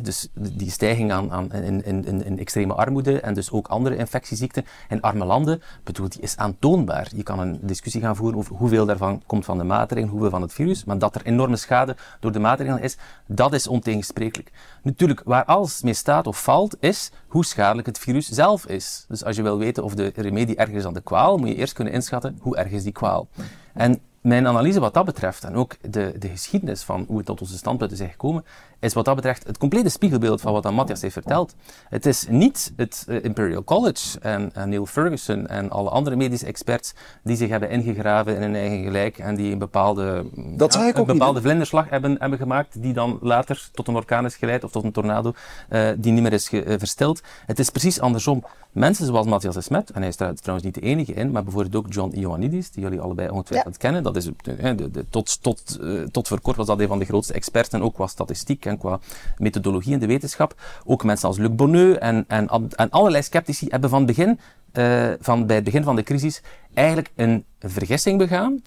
dus die stijging aan, aan in, in, in, extreme armoede en dus ook andere infectieziekten in arme landen, bedoel, die is aantoonbaar. Je kan een discussie gaan voeren over hoeveel daarvan komt van de maatregelen, hoeveel van het virus, maar dat er enorme schade door de maatregelen is, dat is ontegensprekelijk. Natuurlijk, waar alles mee staat of valt, is hoe schadelijk het virus zelf is. Dus als je wil weten of de remedie erger is dan de kwaal, moet je eerst kunnen inschatten hoe erg is die kwaal. En mijn analyse wat dat betreft, en ook de, de geschiedenis van hoe het tot onze standpunten is gekomen, is wat dat betreft het complete spiegelbeeld van wat dan Matthias heeft verteld. Het is niet het uh, Imperial College en, Neil Ferguson en alle andere medische experts die zich hebben ingegraven in hun eigen gelijk en die een bepaalde, dat ja, een bepaalde vlinderslag hebben, hebben gemaakt, die dan later tot een orkaan is geleid of tot een tornado uh, die niet meer is ge, uh, verstild. Het is precies andersom. Mensen zoals Matthias de Smet, en hij is trouwens niet de enige in, maar bijvoorbeeld ook John Ioannidis, die jullie allebei ongetwijfeld kennen. Dat is, de, de, tot, tot, tot voor kort was dat een van de grootste experts en ook qua statistiek qua methodologie in de wetenschap. Ook mensen als Luc Bonneux en, en, en allerlei sceptici hebben van, begin, uh, van bij het begin van de crisis eigenlijk een vergissing begaan,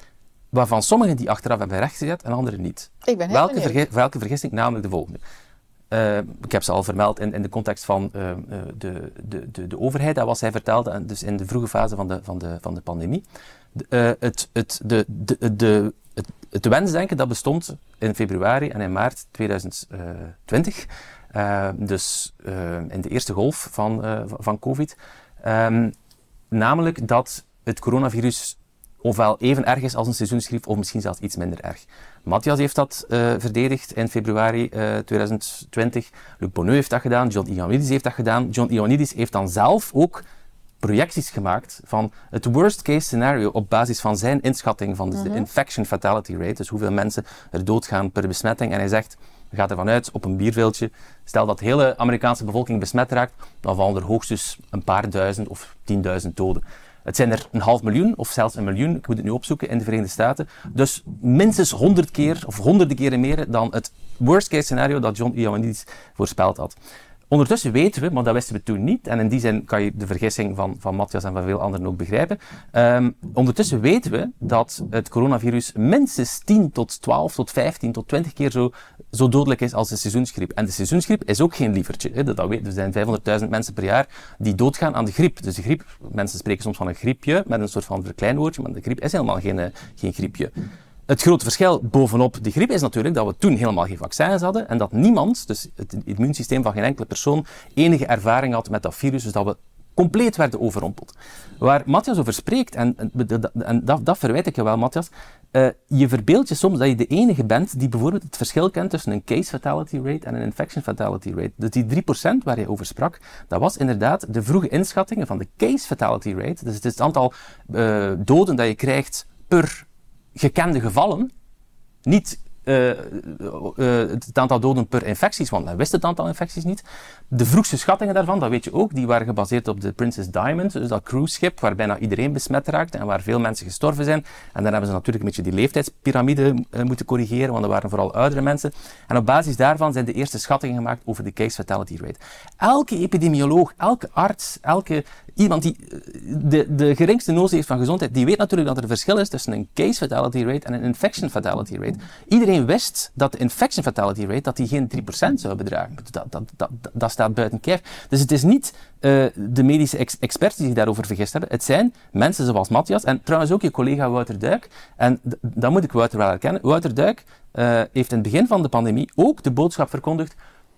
waarvan sommigen die achteraf hebben rechtgezet en anderen niet. Ik ben welke, welke vergissing? Namelijk de volgende. Uh, ik heb ze al vermeld in, in de context van uh, de, de, de, de, overheid, dat was hij vertelde, dus in de vroege fase van de, van de, van de pandemie. De, het, het, de, de, de, het, het wensdenken dat bestond in februari en in maart 2020, uh, dus uh, in de eerste golf van, uh, van COVID, um, namelijk dat het coronavirus ofwel even erg is als een seizoensgriep of misschien zelfs iets minder erg. Matthias heeft dat verdedigd in februari 2020, Luc Bonneux heeft dat gedaan, John Ioannidis heeft dat gedaan. John Ioannidis heeft dan zelf ook projecties gemaakt van het worst case scenario op basis van zijn inschatting van de mhm. infection fatality rate, dus hoeveel mensen er doodgaan per besmetting. En hij zegt, gaat ervan uit op een bierveeltje, stel dat de hele Amerikaanse bevolking besmet raakt, dan vallen er hoogstens een paar duizend of tienduizend doden. Het zijn er een half miljoen of zelfs een miljoen, ik moet het nu opzoeken, in de Verenigde Staten. Dus minstens honderd keer of honderden keren meer dan het worst case scenario dat John Ioannidis voorspeld had. Ondertussen weten we, maar dat wisten we toen niet, en in die zin kan je de vergissing van, van Matthias en van veel anderen ook begrijpen. Um, ondertussen weten we dat het coronavirus minstens 10 tot 12 tot 15 tot 20 keer zo, zo dodelijk is als de seizoensgriep. En de seizoensgriep is ook geen lievertje. Hè, dat weten. Er zijn 500.000 mensen per jaar die doodgaan aan de griep. Dus de griep, mensen spreken soms van een griepje met een soort van verkleinwoordje, maar de griep is helemaal geen, eh, geen griepje. Het grote verschil bovenop de griep is natuurlijk dat we toen helemaal geen vaccins hadden en dat niemand, dus het immuunsysteem van geen enkele persoon, enige ervaring had met dat virus, dus dat we compleet werden overrompeld. Waar Matthias over spreekt, en, en dat, dat, verwijt ik je wel, Matthias, uh, je verbeeldt je soms dat je de enige bent die bijvoorbeeld het verschil kent tussen een case fatality rate en een infection fatality rate. Dus die 3% waar je over sprak, dat was inderdaad de vroege inschattingen van de case fatality rate. Dus het is het aantal uh, doden dat je krijgt per gekende gevallen niet uh, uh, het aantal doden per infecties, want men wist het aantal infecties niet. De vroegste schattingen daarvan, dat weet je ook, die waren gebaseerd op de Princess Diamond, dus dat cruiseschip waar bijna iedereen besmet raakte en waar veel mensen gestorven zijn. En dan hebben ze natuurlijk een beetje die leeftijdspyramide uh, moeten corrigeren, want er waren vooral oudere mensen. En op basis daarvan zijn de eerste schattingen gemaakt over de case fatality rate. Elke epidemioloog, elke arts, elke iemand die eh, de, de geringste notie heeft van gezondheid, die weet natuurlijk dat er een verschil is tussen een case fatality rate en een infection fatality rate. Iedereen wist dat de infection fatality rate dat die geen 3% zou bedragen. Dat, dat, dat, dat, staat buiten kijf. Dus het is niet uh, de medische ex experts die zich daarover vergist hebben. Het zijn mensen zoals Matthias en trouwens ook je collega Wouter Duik. En dan moet ik Wouter wel herkennen. Wouter Duik uh, heeft in het begin van de pandemie ook de boodschap verkondigd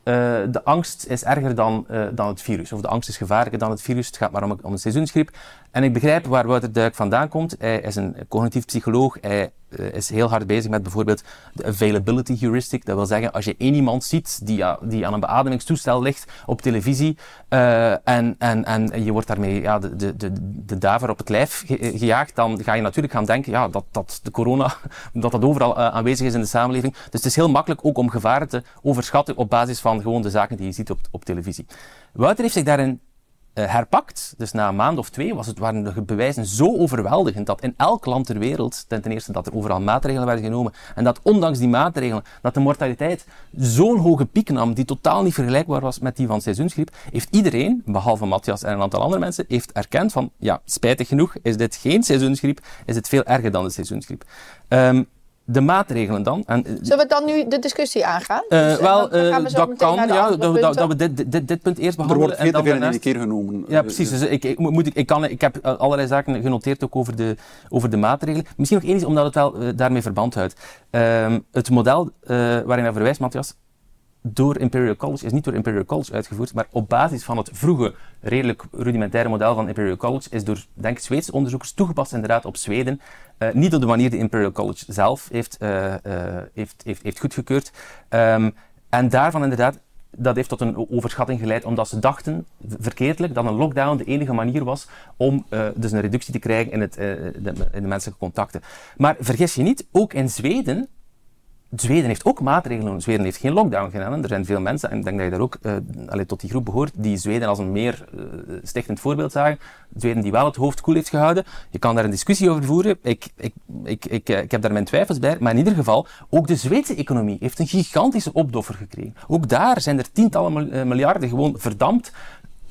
uh, de angst is erger dan, uh, dan het virus. Of de angst is gevaarlijker dan het virus. Het gaat maar om, om een seizoensgriep. En ik begrijp waar Wouter Duik vandaan komt. Hij is een cognitief psycholoog. Hij uh, is heel hard bezig met bijvoorbeeld de availability heuristic. Dat wil zeggen, als je één iemand ziet die, die aan een beademingstoestel ligt op televisie en, en, en je wordt daarmee ja, de, de, de, daver op het lijf gejaagd, dan ga je natuurlijk gaan denken ja, dat, dat de corona dat dat overal aanwezig is in de samenleving. Dus het is heel makkelijk ook om gevaren te overschatten op basis van gewoon de zaken die je ziet op, op televisie. Wouter heeft zich daarin herpakt. Dus na een maand of twee was het, waren de bewijzen zo overweldigend dat in elk land ter wereld, ten eerste dat er overal maatregelen werden genomen en dat ondanks die maatregelen, dat de mortaliteit zo'n hoge piek nam die totaal niet vergelijkbaar was met die van seizoensgriep, heeft iedereen, behalve Matthias en een aantal andere mensen, heeft erkend van, ja, spijtig genoeg is dit geen seizoensgriep, is het veel erger dan de seizoensgriep. Um, de maatregelen dan. En, eh, Zullen we dan nu de discussie aangaan? Uh, dus, wel, uh, dat kan, ja, dat, dat, we dit, dit, dit, punt eerst behandelen. Er wordt veel te veel keer genomen. Ja, precies. Dus ik, ik, moet, ik, ik, kan, ik heb allerlei zaken genoteerd ook over de, over de maatregelen. Misschien nog één iets, omdat het wel uh, daarmee verband houdt. Uh, het model waarin hij verwijst, Matthias, door Imperial College, is niet door Imperial College uitgevoerd, maar op basis van het vroege, redelijk rudimentaire model van Imperial College, is door, denk ik, Zweedse onderzoekers toegepast inderdaad op Zweden. Uh, niet op de manier die Imperial College zelf heeft, uh, uh, heeft, heeft, heeft goedgekeurd. Um, en daarvan inderdaad, dat heeft tot een overschatting geleid, omdat ze dachten, verkeerdelijk, dat een lockdown de enige manier was om dus een reductie te krijgen in, het, de, in de menselijke contacten. Maar vergis je niet, ook in Zweden Zweden heeft ook maatregelen. Zweden heeft geen lockdown gedaan. Er zijn veel mensen, en ik denk dat je daar ook uh, tot die groep behoort, die Zweden als een meer uh, stichtend voorbeeld zagen. Zweden die wel het hoofd koel heeft gehouden. Je kan daar een discussie over voeren. Ik, ik, ik, ik, ik heb daar mijn twijfels bij. Maar in ieder geval, ook de Zweedse economie heeft een gigantische opdoffer gekregen. Ook daar zijn er tientallen miljarden gewoon verdampt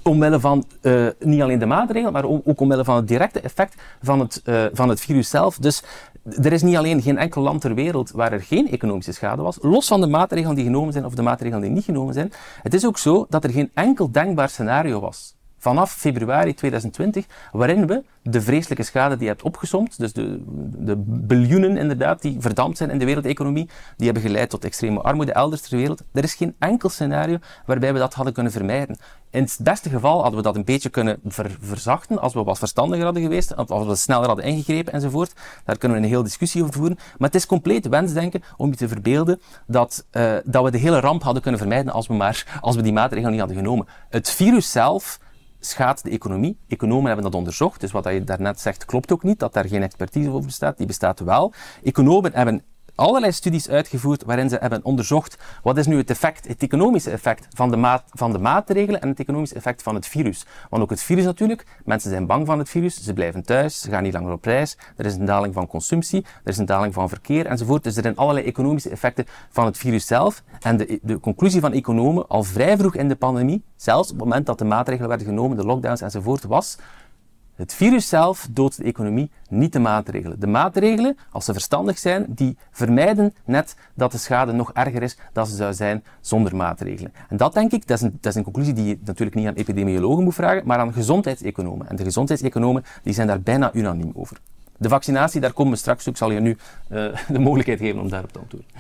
omwille van uh, niet alleen de maatregelen, maar ook omwille van het directe effect van het, uh, van het virus zelf. Dus er is niet alleen geen enkel land ter wereld waar er geen economische schade was, los van de maatregelen die genomen zijn of de maatregelen die niet genomen zijn. Het is ook zo dat er geen enkel denkbaar scenario was vanaf februari 2020, waarin we de vreselijke schade die je hebt opgesomd, dus de, de biljoenen inderdaad die verdampt zijn in de wereldeconomie, die hebben geleid tot extreme armoede elders ter wereld. Er is geen enkel scenario waarbij we dat hadden kunnen vermijden. In het beste geval hadden we dat een beetje kunnen verzachten als we wat verstandiger hadden geweest, als we sneller hadden ingegrepen enzovoort. Daar kunnen we een hele discussie over voeren. Maar het is compleet wensdenken om je te verbeelden dat, uh, dat we de hele ramp hadden kunnen vermijden als we, maar, als we die maatregelen niet hadden genomen. Het virus zelf schaadt de economie. Economen hebben dat onderzocht, dus wat je daarnet zegt klopt ook niet, dat daar geen expertise over bestaat. Die bestaat wel. Economen hebben allerlei studies uitgevoerd waarin ze hebben onderzocht wat is nu het effect, het economische effect van de, maat, van de maatregelen en het economische effect van het virus. Want ook het virus natuurlijk, mensen zijn bang van het virus, ze blijven thuis, ze gaan niet langer op reis, er is een daling van consumptie, er is een daling van verkeer enzovoort. Dus er zijn allerlei economische effecten van het virus zelf. En de, de conclusie van economen al vrij vroeg in de pandemie, zelfs op het moment dat de maatregelen werden genomen, de lockdowns enzovoort, was het virus zelf doodt de economie, niet de maatregelen. De maatregelen, als ze verstandig zijn, die vermijden net dat de schade nog erger is dan ze zou zijn zonder maatregelen. En dat denk ik, dat is een, dat is een conclusie die je natuurlijk niet aan epidemiologen moet vragen, maar aan gezondheidseconomen. En de gezondheidseconomen die zijn daar bijna unaniem over. De vaccinatie, daar komen we straks. Ik zal je nu uh, de mogelijkheid geven om daarop te antwoorden.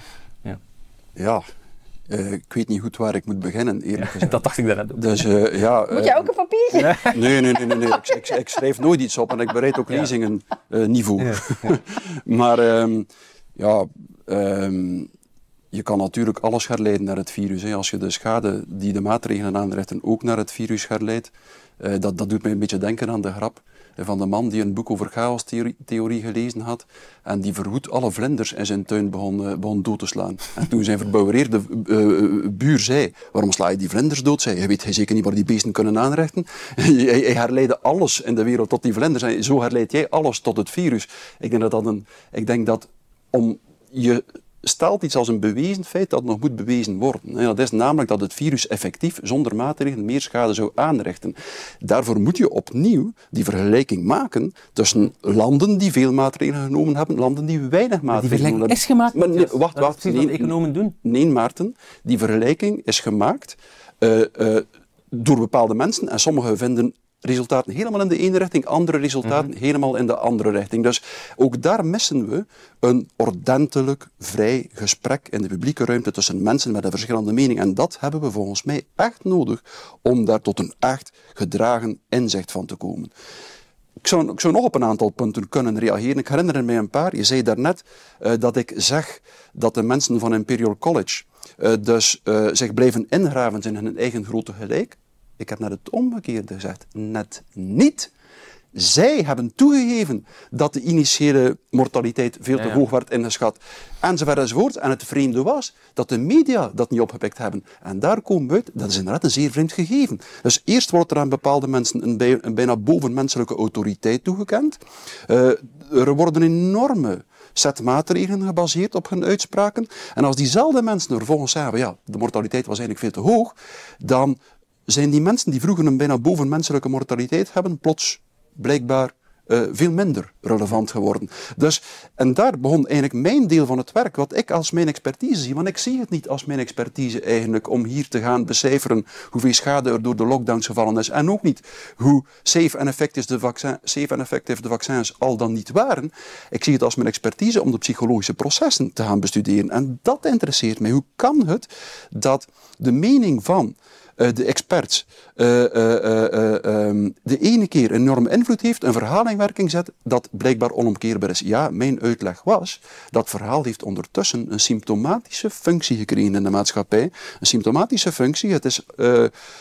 Ja. ja, uh, ik weet niet goed waar ik moet beginnen, eerlijk gezegd. dat dacht ik daarnet ook. Dus, uh, ja, moet jij ook een papiertje? nee, nee, nee. nee, nee. Ik, ik, ik, schrijf nooit iets op en ik bereid ook lezingen uh, niet voor. Ja, ja. maar um, ja, um, je kan natuurlijk alles herleiden naar het virus. Hè. Als je de schade die de maatregelen aanrichten ook naar het virus herleidt, dat, dat doet mij een beetje denken aan de grap van de man die een boek over chaos-theorie gelezen had en die verhoed alle vlinders in zijn tuin begon, uh, begon dood te slaan. En toen zijn verbouwereerde uh, buur zei, waarom sla je die vlinders dood? Zei, je weet hij zeker niet waar die beesten kunnen aanrechten. hij, hij herleidde alles in de wereld tot die vlinders en zo herleidt jij alles tot het virus. Ik denk dat dat een... Ik denk dat om je stelt iets als een bewezen feit dat nog moet bewezen worden. En dat is namelijk dat het virus effectief zonder maatregelen meer schade zou aanrichten. Daarvoor moet je opnieuw die vergelijking maken tussen landen die veel maatregelen genomen hebben, landen die weinig maatregelen genomen hebben. Die vergelijking is gemaakt. Maar nee, wacht, wacht. Nee, economen doen. Nee, Maarten, die vergelijking is gemaakt uh, uh, door bepaalde mensen en sommigen vinden resultaten helemaal in de ene richting, andere resultaten mhm. helemaal in de andere richting. Dus ook daar missen we een ordentelijk, vrij gesprek in de publieke ruimte tussen mensen met een verschillende mening. En dat hebben we volgens mij echt nodig om daar tot een echt gedragen inzicht van te komen. Ik zou, ik zou, nog op een aantal punten kunnen reageren. Ik herinner me een paar. Je zei daarnet uh, dat ik zeg dat de mensen van Imperial College uh, dus uh, zich blijven ingraven in hun eigen grote gelijk. Ik heb net het omgekeerde gezegd. Net niet. Zij hebben toegegeven dat de initiële mortaliteit veel te hoog werd ingeschat. Enzovoort enzovoort. En het vreemde was dat de media dat niet opgepikt hebben. En daar komen we uit, dat is inderdaad een zeer vreemd gegeven. Dus eerst wordt er aan bepaalde mensen een, bij, een bijna bovenmenselijke autoriteit toegekend. Uh, er worden enorme set maatregelen gebaseerd op hun uitspraken. En als diezelfde mensen er vervolgens zeggen, ja, de mortaliteit was eigenlijk veel te hoog, dan zijn die mensen die vroeger een bijna bovenmenselijke mortaliteit hebben, plots blijkbaar uh, veel minder relevant geworden. Dus, en daar begon eigenlijk mijn deel van het werk, wat ik als mijn expertise zie. Want ik zie het niet als mijn expertise eigenlijk om hier te gaan becijferen hoeveel schade er door de lockdowns gevallen is. En ook niet hoe safe en effectief de, vaccin, safe en effectief de vaccins al dan niet waren. Ik zie het als mijn expertise om de psychologische processen te gaan bestuderen. En dat interesseert mij. Hoe kan het dat de mening van uh, de experts uh, um, de ene keer een enorme invloed heeft, een verhaal in werking zet, dat blijkbaar onomkeerbaar is. Ja, mijn uitleg was, dat verhaal heeft ondertussen een symptomatische functie gekregen in de maatschappij. Een symptomatische functie, het, is,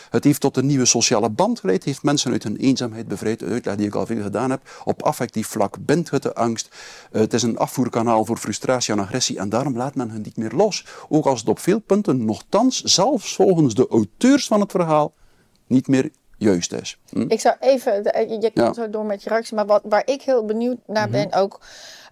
het heeft tot een nieuwe sociale band geleid, heeft mensen uit hun eenzaamheid bevrijd, de uitleg die ik al veel gedaan heb. Op affectief vlak de angst. het is een afvoerkanaal voor frustratie en agressie en daarom laat men hen niet meer los. Ook als het op veel punten, nogthans, zelfs volgens de auteurs van het verhaal niet meer juist is. Hm? Ik zou even, je kan zo door met je reactie, maar wat, waar ik heel benieuwd naar ben mhm. ook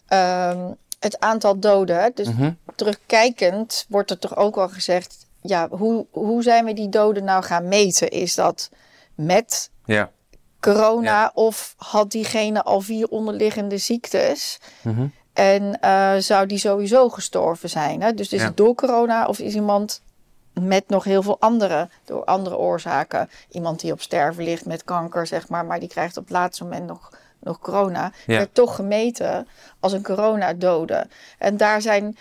um, het aantal doden. Dus mhm. terugkijkend wordt er toch ook wel gezegd, ja, hoe, hoe zijn we die doden nou gaan meten? Is dat met ja. corona of had diegene al vier onderliggende ziektes? Mhm. En uh, zou die sowieso gestorven zijn? Hè? Dus is het door corona of is iemand met nog heel veel andere, door andere oorzaken. Iemand die op sterven ligt met kanker, zeg maar, maar die krijgt op het laatste moment nog, nog corona. Ja. Werd toch gemeten als een coronadode. En daar zijn,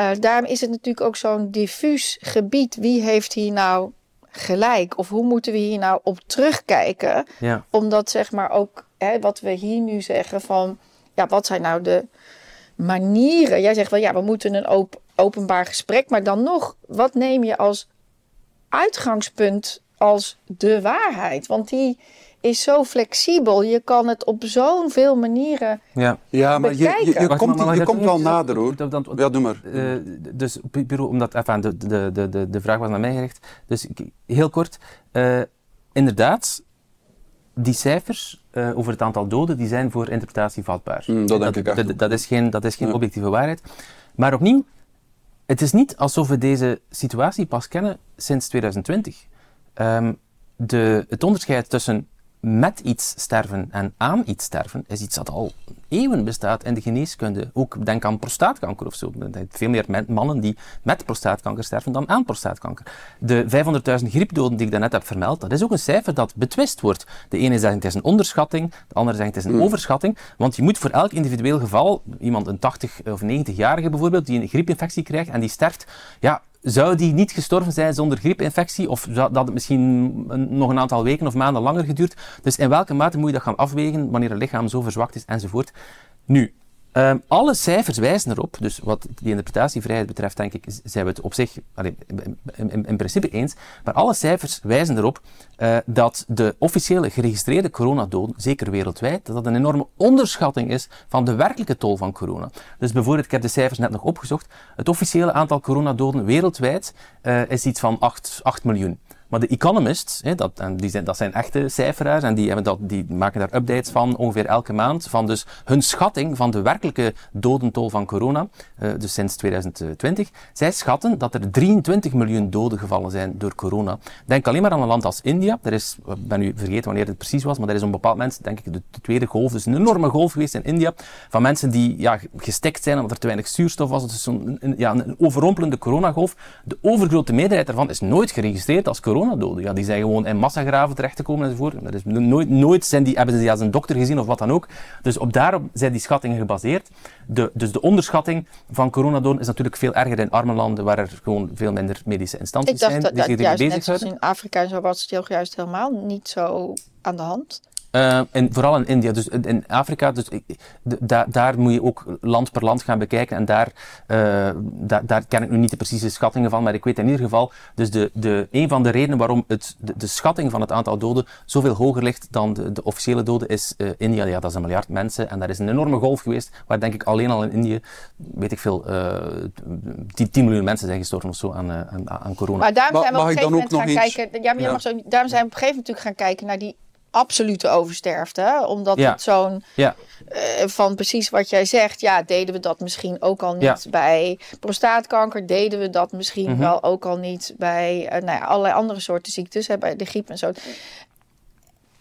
uh, daarom is het natuurlijk ook zo'n diffuus gebied. Wie heeft hier nou gelijk? Of hoe moeten we hier nou op terugkijken? Ja. Omdat zeg maar ook hè, wat we hier nu zeggen van, ja, wat zijn nou de manieren? Jij zegt wel, ja, we moeten een open openbaar gesprek. Maar dan nog, wat neem je als uitgangspunt als de waarheid? Want die is zo flexibel. Je kan het op zo'n veel manieren Ja, ja maar je, je, je komt, je komt wel nader hoor. ja, doe maar. Uh, dus omdat enfin, de, de, de, de vraag was naar mij gericht. Dus heel kort. Uh, inderdaad, die cijfers uh, over het aantal doden, die zijn voor interpretatie vatbaar. Mm, dat, denk ik dat, dat, is geen, dat is geen objectieve waarheid. Maar opnieuw, het is niet alsof we deze situatie pas kennen sinds 2020. Um, ehm, de, het onderscheid tussen met iets sterven en aan iets sterven is iets dat al eeuwen bestaat in de geneeskunde. Ook denk aan prostaatkanker of zo. Veel meer mannen die met prostaatkanker sterven dan aan prostaatkanker. De 500.000 griepdoden die ik daarnet heb vermeld, dat is ook een cijfer dat betwist wordt. De ene zegt het is een onderschatting, de andere zegt het is een hmm. overschatting. Want je moet voor elk individueel geval, iemand een 80 of 90-jarige bijvoorbeeld, die een griepinfectie krijgt en die sterft, ja, zou die niet gestorven zijn zonder griepinfectie? Of dat het misschien nog een aantal weken of maanden langer geduurd? Dus in welke mate moet je dat gaan afwegen wanneer het lichaam zo verzwakt is enzovoort? Nu, Um, alle cijfers wijzen erop, dus wat die interpretatievrijheid betreft, denk ik, zijn we het op zich in, in, in, principe eens. Maar alle cijfers wijzen erop uh, dat de officiële geregistreerde coronadoden, zeker wereldwijd, dat dat een enorme onderschatting is van de werkelijke tol van corona. Dus bijvoorbeeld, ik heb de cijfers net nog opgezocht. Het officiële aantal coronadoden wereldwijd uh, is iets van 8, 8 miljoen. Maar de Economist, hè, dat, en die zijn, dat zijn echte cijferaars en die, hebben dat, die maken daar updates van ongeveer elke maand. Van dus hun schatting van de werkelijke dodentol van corona, uh, dus sinds 2020. Zij schatten dat er 23 miljoen doden gevallen zijn door corona. Denk alleen maar aan een land als India. Er is, ik ben nu vergeten wanneer het precies was, maar er is een bepaald moment, denk ik, de, de tweede golf, dus een enorme golf geweest in India, van mensen die ja, gestikt zijn omdat er te weinig zuurstof was. Is een, ja, een overrompelende coronagolf. De overgrote meerderheid daarvan is nooit geregistreerd als coronadoden. Ja, die zijn gewoon in massagraven terechtgekomen enzovoort. Dat is nooit, nooit zijn die, hebben ze die als een dokter gezien of wat dan ook. Dus op daarop zijn die schattingen gebaseerd. De, dus de onderschatting van coronadoden is natuurlijk veel erger in arme landen waar er gewoon veel minder medische instanties zijn. Ik dacht dat, dat juist net zoals in Afrika en zo was het juist helemaal niet zo aan de hand. Uh, en vooral in India, dus in Afrika, dus, da, daar moet je ook land per land gaan bekijken. En daar, uh, da, daar ken ik nu niet de precieze schattingen van, maar ik weet in ieder geval, dus de, de, een van de redenen waarom het, de, de schatting van het aantal doden zoveel hoger ligt dan de, de officiële doden is uh, India. Ja, dat is een miljard mensen en daar is een enorme golf geweest, waar denk ik alleen al in Indië, weet ik veel, 10, 10 miljoen mensen zijn gestorven of zo aan, aan, aan corona. Maar daarom zijn we op een gegeven moment gaan kijken, ja, maar ja. Zo, daarom zijn we op een gegeven moment natuurlijk gaan kijken naar die absolute oversterfte. Omdat ja. het zo'n. Ja. Uh, van precies wat jij zegt. Ja, deden we dat misschien ook al niet ja. bij prostaatkanker? Deden we dat misschien mm -hmm. wel ook al niet bij uh, nou ja, allerlei andere soorten ziektes? Hè, bij de griep en zo.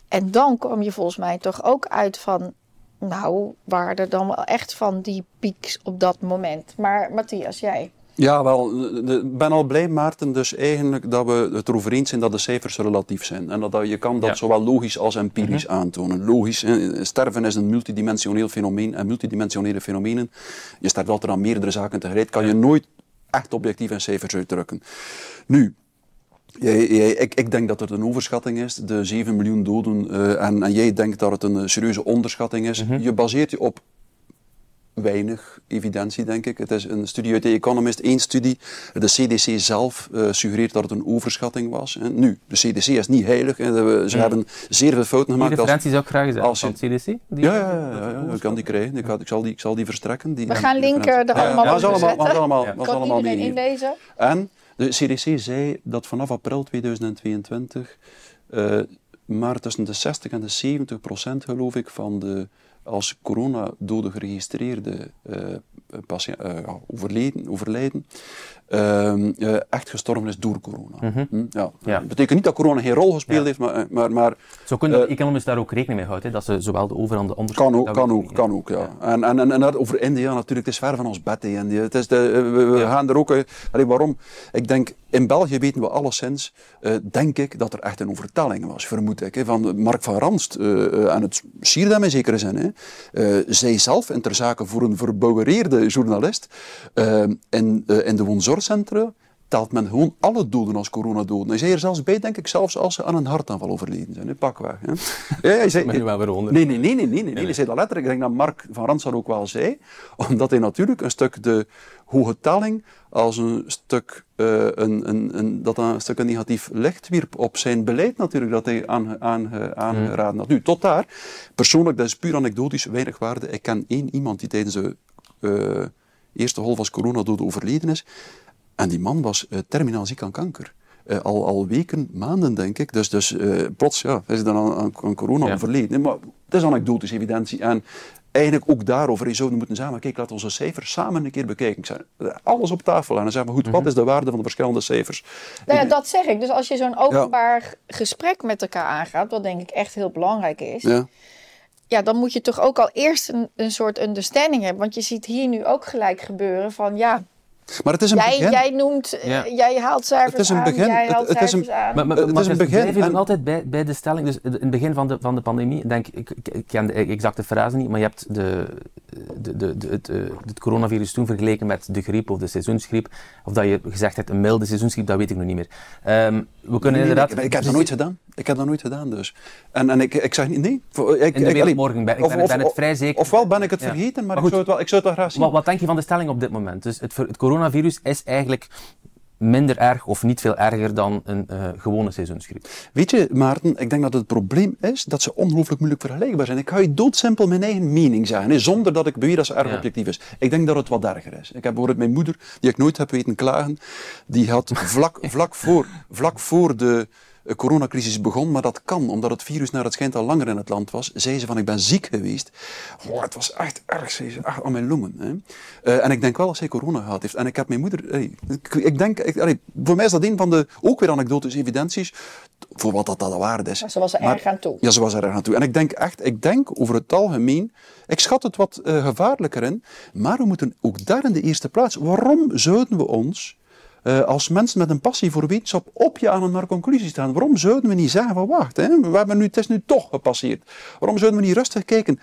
En dan kom je volgens mij toch ook uit van. Nou, waren er dan wel echt van die pieks op dat moment. Maar Matthias, jij. Ja, wel, ik ben al blij, Maarten, dus eigenlijk dat we het erover eens zijn dat de cijfers relatief zijn. En dat je kan dat ja. zowel logisch als empirisch -hmm. aantonen. Logisch, sterven is een multidimensioneel fenomeen en multidimensionele fenomenen, je sterft altijd aan meerdere zaken tegelijk, kan je nooit echt objectief in cijfers uitdrukken. Nu, Jij, jij, ik, ik, denk dat het een overschatting is, de 7 miljoen doden, uh, en, en, jij denkt dat het een serieuze onderschatting is. Mm -hmm. Je baseert je op weinig evidentie, denk ik. Het is een studie uit The Economist, één studie. De CDC zelf uh, suggereert dat het een overschatting was. En nu, de CDC is niet heilig. Hè. Ze ja. hebben zeer veel fouten gemaakt. Die referentie zou ik graag zijn als van het CDC? Die ja, ja, ja, ja, ik kan die krijgen. Ik, ik, zal die, ik zal die verstrekken. Die, We gaan linken er allemaal ja, ja, allemaal, zetten. allemaal, ja. was Kan allemaal iedereen mee. inlezen? En de CDC zei dat vanaf april 2022 uh, maar tussen de 60 en de 70 procent, geloof ik, van de als coronadoden geregistreerde uh, overleden, overlijden, uh, echt gestorven is door corona. Mm -hmm. hm? ja. ja. Dat betekent niet dat corona geen rol gespeeld ja. heeft, maar... maar, maar Zo kunnen de daar ook rekening mee houden, hè? dat ze zowel de over- en de onderzoek... Kan ook, kan ook, kan ook, ja. En, en, en, en over India natuurlijk, het is ver van ons bed, India. Het is de, we, we gaan er ook... Allee, waarom? Ik denk, in België weten we alleszins, uh, denk ik, dat er echt een overtelling was, vermoed ik. Hè, van Mark van Ranst, uh, en het sierde hem in zekere zin. Hè. Uh, zij zelf, in ter zake voor een verbouwereerde journalist, in, in de woonzorgcentra, telt men gewoon alle doden als coronadoden. Hij zei er zelfs bij, denk ik, zelfs als ze aan een hartaanval overleden zijn. Pakweg. Hè. Ja, hij zei. Nee, nee, nee, nee, nee, nee, nee. Hij zei dat letterlijk. Ik denk dat Mark van Ransar ook wel zei. Omdat hij natuurlijk een stuk de hoge telling als een stuk, eh, een, een, een, dat een stuk een negatief licht wierp op zijn beleid natuurlijk, dat hij aan, aan, eh, aangeraden had. Nu, tot daar. Persoonlijk, dat is puur anekdotisch, weinig waarde. Ik ken één iemand die tijdens de... Eh, eerste golf als coronadood overleden is. En die man was uh, terminaal ziek aan kanker. Uh, al, al weken, maanden denk ik. Dus, dus uh, plots ja, is hij dan aan, aan, aan corona ja. overleden. Nee, maar het is anekdotisch evidentie. En eigenlijk ook daarover je zouden moeten samen. Kijk, laten we onze cijfers samen een keer bekijken. Ik zei, alles op tafel en dan zeggen we goed, wat is de waarde van de verschillende cijfers? Nou ja, dat zeg ik. Dus als je zo'n openbaar ja. gesprek met elkaar aangaat, wat denk ik echt heel belangrijk is. Ja. Ja, dan moet je toch ook al eerst een, een soort understanding hebben. Want je ziet hier nu ook gelijk gebeuren van ja, maar het is een jij, begin. Jij noemt, ja. uh, jij haalt cijfers het is een begin. aan, jij haalt het, het is een, aan. Maar, maar, het maar is een begin. Blijf je dan En- altijd bij, bij de stelling, dus in het begin van de, van de pandemie, denk ik, ik, ik ken de exacte frase niet, maar je hebt de, de, de, de, het, uh, het coronavirus toen vergeleken met de griep of de seizoensgriep, of dat je gezegd hebt een milde seizoensgriep, dat weet ik nog niet meer. Um, we kunnen Nee, nee, inderdaad... ik, ik heb dat nooit gedaan. Ik heb dat nooit gedaan dus. En, en ik, ik zeg niet, nee. Ik, In de ik, morgen ben ik of- ben, ben of- het vrij zeker. Ofwel ben ik het Ja. vergeten, maar, ik, zou het wel, ik zou het wel graag zien. Wat, wat denk je van de stelling op dit moment? Dus het, het coronavirus is eigenlijk minder erg of niet veel erger dan een uh, gewone seizoensgriep. Weet je, Maarten, ik denk dat het probleem is dat ze ongelooflijk moeilijk vergelijkbaar zijn. Ik ga je doodsimpel mijn eigen mening zeggen, hè, zonder dat ik beweer dat ze erg objectief is. Ik denk dat het wat erger is. Ik heb bijvoorbeeld mijn moeder, die ik nooit heb weten klagen, die had vlak, vlak, voor, vlak voor de coronacrisis begon, maar dat kan, omdat het virus naar het schijnt al langer in het land was, zei ze van ik ben ziek geweest. Oh, het was echt erg, zei ze, echt aan mijn longen. Hè. Uh, en ik denk wel dat zij corona gehad heeft. En ik heb mijn moeder, hey, ik, ik, denk, ik, voor mij is dat een van de, ook weer anekdotes, evidenties, voor wat dat, dat waard is. Maar ze was er erg aan toe. Ja, ze was er erg aan toe. En ik denk echt, ik denk over het algemeen, ik schat het wat uh, gevaarlijker in, maar we moeten ook daar in de eerste plaats, waarom zouden we ons uh, als mensen met een passie voor wetenschap opjagen naar conclusies staan. Waarom zouden we niet zeggen van wacht, hè, we hebben nu, het is nu toch gepasseerd. Waarom zouden we niet rustig kijken?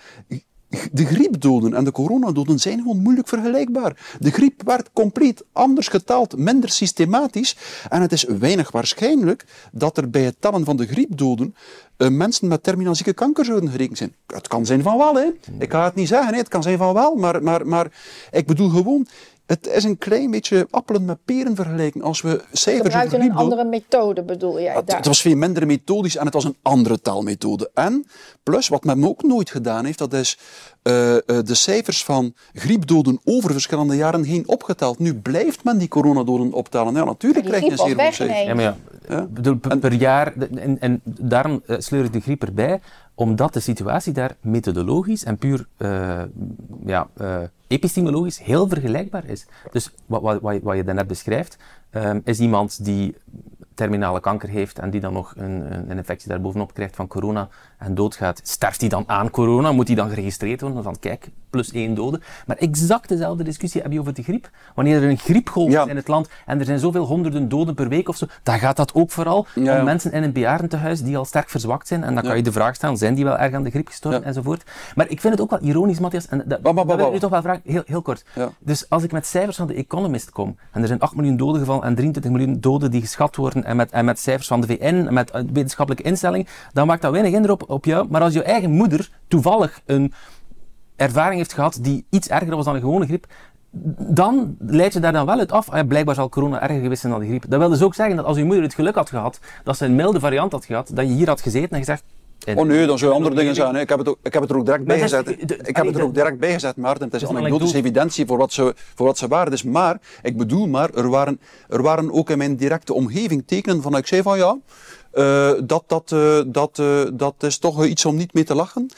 De griepdoden en de coronadoden zijn gewoon moeilijk vergelijkbaar. De griep werd compleet anders getaald, minder systematisch. En het is weinig waarschijnlijk dat er bij het tellen van de griepdoden uh, mensen met terminaal zieke kanker zouden gerekend zijn. Het kan zijn van wel, hè. Ik ga het niet zeggen, het kan zijn van wel, maar, maar, maar ik bedoel gewoon, het is een klein beetje appelen met peren vergelijken. Als we cijfers over een andere methode bedoel jij Het, het, was veel minder methodisch en het was een andere taalmethode. En plus, wat men ook nooit gedaan heeft, dat is uh, uh, de cijfers van griepdoden over verschillende jaren heen opgeteld. Nu blijft men die coronadoden optellen. Ja, natuurlijk krijg je een zeer hoog cijfer. Ja, maar ja, ja? Bedoel, per, per, jaar, en, en daarom uh, sleur ik de griep erbij, omdat de situatie daar methodologisch en puur uh, ja, uh, epistemologisch heel vergelijkbaar is. Dus wat, wat, wat je daarnet beschrijft, um, is iemand die terminale kanker heeft en die dan nog een, een infectie daarbovenop krijgt van corona en doodgaat, sterft hij dan aan corona? Moet hij dan geregistreerd worden? Van kijk, plus één dode. Maar exact dezelfde discussie heb je over de griep. Wanneer er een griepgolf is in het land en er zijn zoveel honderden doden per week of zo, dan gaat dat ook vooral ja. om mensen in een bejaardentehuis die al sterk verzwakt zijn. En dan kan je de vraag stellen, zijn die wel erg aan de griep gestorven enzovoort. Maar ik vind het ook wel ironisch, Matthias, en dat, dat wil ik nu toch wel vragen, heel, heel kort. Dus als ik met cijfers van de Economist kom, en er zijn 8 miljoen doden gevallen en 23 miljoen doden die geschat worden, en met, en met cijfers van de VN, en met uh, wetenschappelijke instellingen, dan maakt dat weinig indruk op, op jou. Maar als je eigen moeder toevallig een ervaring heeft gehad die iets erger was dan een gewone griep, dan leid je daar dan wel uit af. Ah, blijkbaar zal corona erger geweest zijn dan de griep. Dat wil dus ook zeggen dat als je moeder het geluk had gehad, dat ze een milde variant had gehad, dat je hier had gezeten en gezegd, Oh nee, dan zou andere dingen zijn. Ik heb het, ook, ik heb het er ook direct bij gezet. Ik heb het er ook direct bij gezet, Maarten. Het is anekdotische evidentie voor wat, ze, voor wat ze waren. Dus maar, ik bedoel maar, er waren, er waren ook in mijn directe omgeving tekenen van, ik zei van ja, uh, dat, dat, uh, dat, uh, dat is toch iets om niet mee te lachen.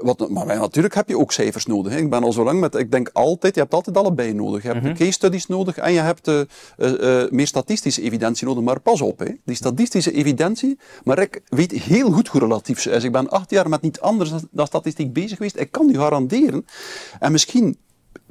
wat, maar natuurlijk heb je ook cijfers nodig. Hè. Ik ben al zo lang met, ik denk altijd, je hebt altijd allebei nodig. Je hebt -hmm. case studies nodig en je hebt meer statistische evidentie nodig. Maar pas op, hè. die statistische evidentie, maar ik weet heel goed hoe relatief ze is. Ik ben acht jaar met niet anders dan statistiek bezig geweest. Ik kan u garanderen. En misschien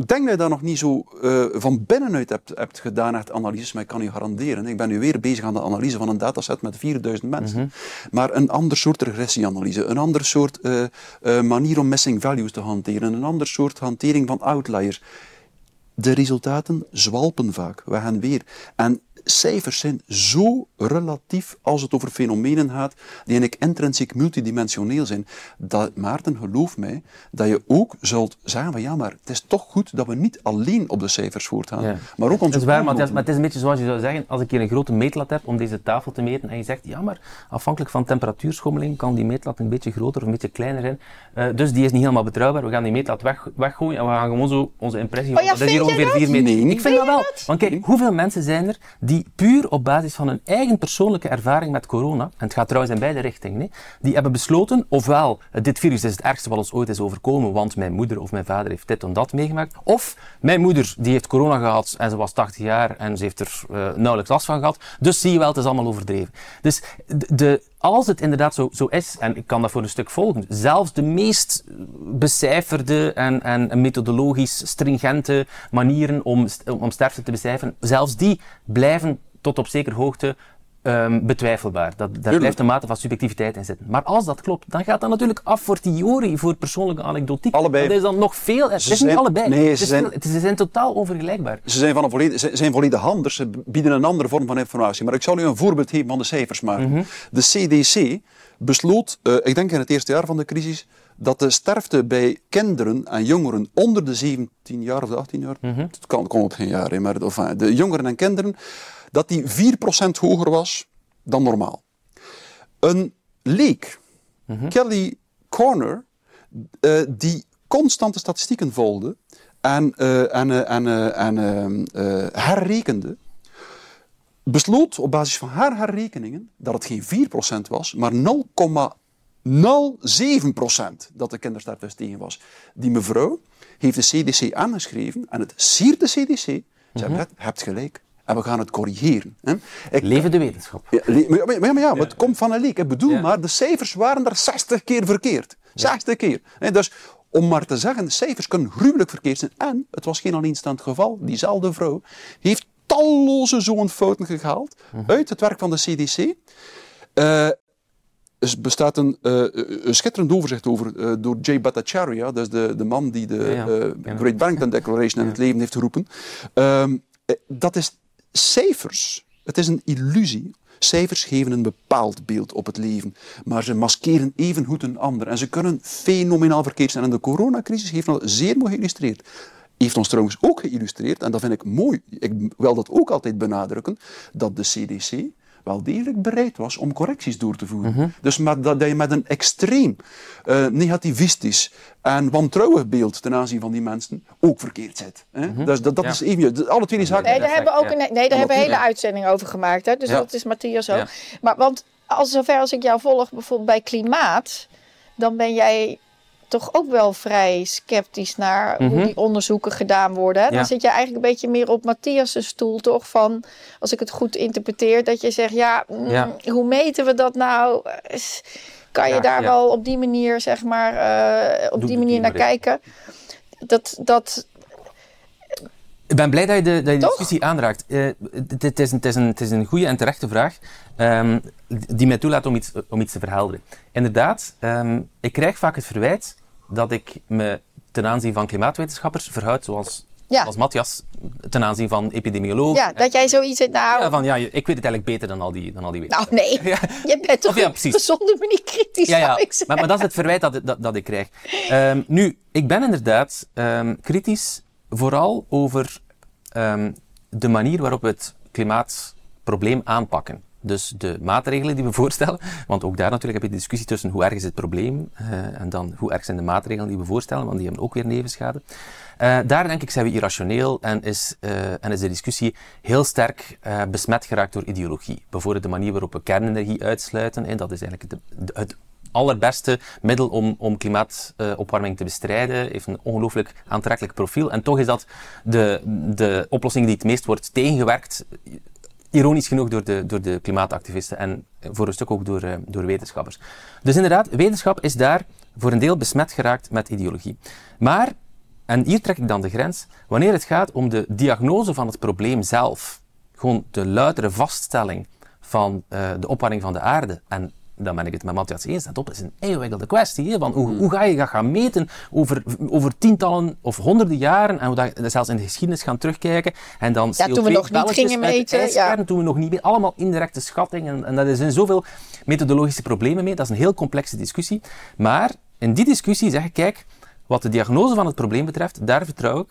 denk dat je dat nog niet zo uh, van binnenuit hebt, hebt gedaan, echt analyses, maar ik kan je garanderen. Ik ben nu weer bezig aan de analyse van een dataset met 4000 mensen. Mm -hmm. Maar een ander soort regressieanalyse, een ander soort uh, uh, manier om missing values te hanteren, een ander soort hantering van outliers. De resultaten zwalpen vaak, we gaan weer. En cijfers zijn zo relatief als het over fenomenen gaat, die eigenlijk intrinsiek multidimensioneel zijn, dat, Maarten, geloof mij, dat je ook zult zeggen van ja, maar het is toch goed dat we niet alleen op de cijfers voortgaan, ja. maar ook onze... Dat is waar, maar het, is, maar het is een beetje zoals je zou zeggen, als ik hier een grote meetlat heb om deze tafel te meten en je zegt, ja, maar afhankelijk van temperatuurschommeling kan die meetlat een beetje groter of een beetje kleiner zijn, uh, dus die is niet helemaal betrouwbaar, we gaan die meetlat weg, weggooien en we gaan gewoon zo onze impressie oh ja, dat is hier ongeveer 4 meter. Nee, ik vind dat wel. Want kijk, hoeveel mensen zijn er die puur op basis van hun eigen persoonlijke ervaring met corona, en het gaat trouwens in beide richtingen, die hebben besloten, ofwel, dit virus is het ergste wat ons ooit is overkomen, want mijn moeder of mijn vader heeft dit en dat meegemaakt, of mijn moeder die heeft corona gehad en ze was 80 jaar en ze heeft er uh, nauwelijks last van gehad, dus zie je wel, het is allemaal overdreven. Dus de als het inderdaad zo, zo is, en ik kan dat voor een stuk volgen, zelfs de meest becijferde en, en methodologisch stringente manieren om, om sterfte te becijferen, zelfs die blijven tot op zekere hoogte um, betwijfelbaar. Dat, daar blijft een mate van subjectiviteit in zitten. Maar als dat klopt, dan gaat dat natuurlijk af voor theorie, voor persoonlijke anekdotiek. Allebei. Dat is dan nog veel... Het is niet allebei. Nee, ze, ze, zijn, het is, ze zijn totaal onvergelijkbaar. Ze zijn, van een volledig, ze zijn volledig anders. Ze bieden een andere vorm van informatie. Maar ik zal u een voorbeeld geven van de cijfers maken. Mm -hmm. De CDC besloot, uh, ik denk in het eerste jaar van de crisis, dat de sterfte bij kinderen en jongeren onder de 17 jaar of de 18 jaar, mm -hmm. het kan, kan op geen jaar, maar enfin, de jongeren en kinderen, dat die 4% hoger was dan normaal. Een leek, Kelly Corner, eh, die constante statistieken volgde en, eh, en, eh, en, en herrekende, besloot op basis van haar herrekeningen dat het geen 4% was, maar 0,07% dat de kindersterfte tegen was. Die mevrouw heeft de CDC aangeschreven en het siert de CDC. Ze je hebt gelijk. En we gaan het corrigeren. Hè. Ik, Leven de wetenschap. ja, le- maar, maar, maar, maar ja, maar het komt van een leek. Ik bedoel maar, de cijfers waren daar 60 keer verkeerd. 60 keer. Hè, dus om maar te zeggen, de cijfers kunnen gruwelijk verkeerd zijn. En het was geen alleenstaand geval. Diezelfde vrouw heeft talloze zo'n fouten gehaald uit het werk van de CDC. Eh, er bestaat een, eh, een schitterend overzicht over eh, door Jay Bhattacharya, dat is de, de man die de Ja, ja. Ken Great Barrington Declaration in het leven heeft geroepen. Ehm, eh, dat is cijfers. Het is een illusie. Cijfers geven een bepaald beeld op het leven, maar ze maskeren evengoed een ander. En ze kunnen fenomenaal verkeerd zijn. En de coronacrisis heeft dat zeer mooi geïllustreerd. Heeft ons trouwens ook geïllustreerd, en dat vind ik mooi, ik wil dat ook altijd benadrukken, dat de CDC wel degelijk bereid was om correcties door te voeren. Dus met, dat, je met een extreem eh, negativistisch en wantrouwig beeld ten aanzien van die mensen ook verkeerd zit. Hè? Dus dat, dat Ja. is even, alle twee die zaken. Nee, daar hebben we ook Ja. een, nee, daar hebben we een hele Ja. uitzending over gemaakt. Hè? Dus Ja. dat is Matthias ook. Ja. Maar want als zover als ik jou volg, bijvoorbeeld bij klimaat, dan ben jij toch ook wel vrij sceptisch naar hoe Mhm. die onderzoeken gedaan worden. Dan zit je eigenlijk een beetje meer op Matthias' stoel, toch? Van, als ik het goed interpreteer, dat je zegt, ja, mm, Ja. hoe meten we dat nou? Kan je Ja, daar wel op die manier, zeg maar, eh, op Doe- die manier naar kijken? Dat, dat, Ik ben blij dat je de, dat je de Toch? discussie aanraakt. Eh, het, is is een, is een goede en terechte vraag ehm, die mij toelaat om iets, om iets te verhelderen. Inderdaad, ehm, ik krijg vaak het verwijt dat ik me ten aanzien van klimaatwetenschappers verhoud zoals, Ja. zoals Matthias ten aanzien van epidemiologen. ja, dat jij zoiets nou, Ja, van ja, ik weet het eigenlijk beter dan al die, dan al die nou wetenschappers. nee, Ja. je bent toch ja, een precies. gezonde manier kritisch, Ja. Maar, maar dat is het verwijt dat, dat, dat ik krijg. Ehm, nu, ik ben inderdaad kritisch vooral over ehm, de manier waarop we het klimaatprobleem aanpakken. Dus de maatregelen die we voorstellen, want ook daar natuurlijk heb je de discussie tussen hoe erg is het probleem eh, en dan hoe erg zijn de maatregelen die we voorstellen, want die hebben ook weer nevenschade. Eh, daar denk ik zijn we irrationeel en is, eh, en is de discussie heel sterk besmet geraakt door ideologie. Bijvoorbeeld de manier waarop we kernenergie uitsluiten, en dat is eigenlijk de- het allerbeste middel om, om klimaatopwarming te bestrijden. Heeft een ongelooflijk aantrekkelijk profiel. En toch is dat de, de oplossing die het meest wordt tegengewerkt, ironisch genoeg door de, door de klimaatactivisten en voor een stuk ook door, eh, door wetenschappers. Dus inderdaad, wetenschap is daar voor een deel besmet geraakt met ideologie. Maar, en hier trek ik dan de grens, wanneer het gaat om de diagnose van het probleem zelf, gewoon de luidere vaststelling van eh, de opwarming van de aarde en dan ben ik het met Matthias eens. Dat is een ingewikkelde kwestie. Hè? Want hoe, hoe ga je dat gaan meten over, over tientallen of honderden jaren en hoe dat zelfs in de geschiedenis gaan terugkijken en dan Ja, toen we CO2 nog niet gingen meten, ijskern, ja. toen we nog niet meer, allemaal indirecte schattingen. En, en daar zijn zoveel methodologische problemen mee. Dat is een heel complexe discussie. Maar in die discussie zeg ik, kijk, wat de diagnose van het probleem betreft, daar vertrouw ik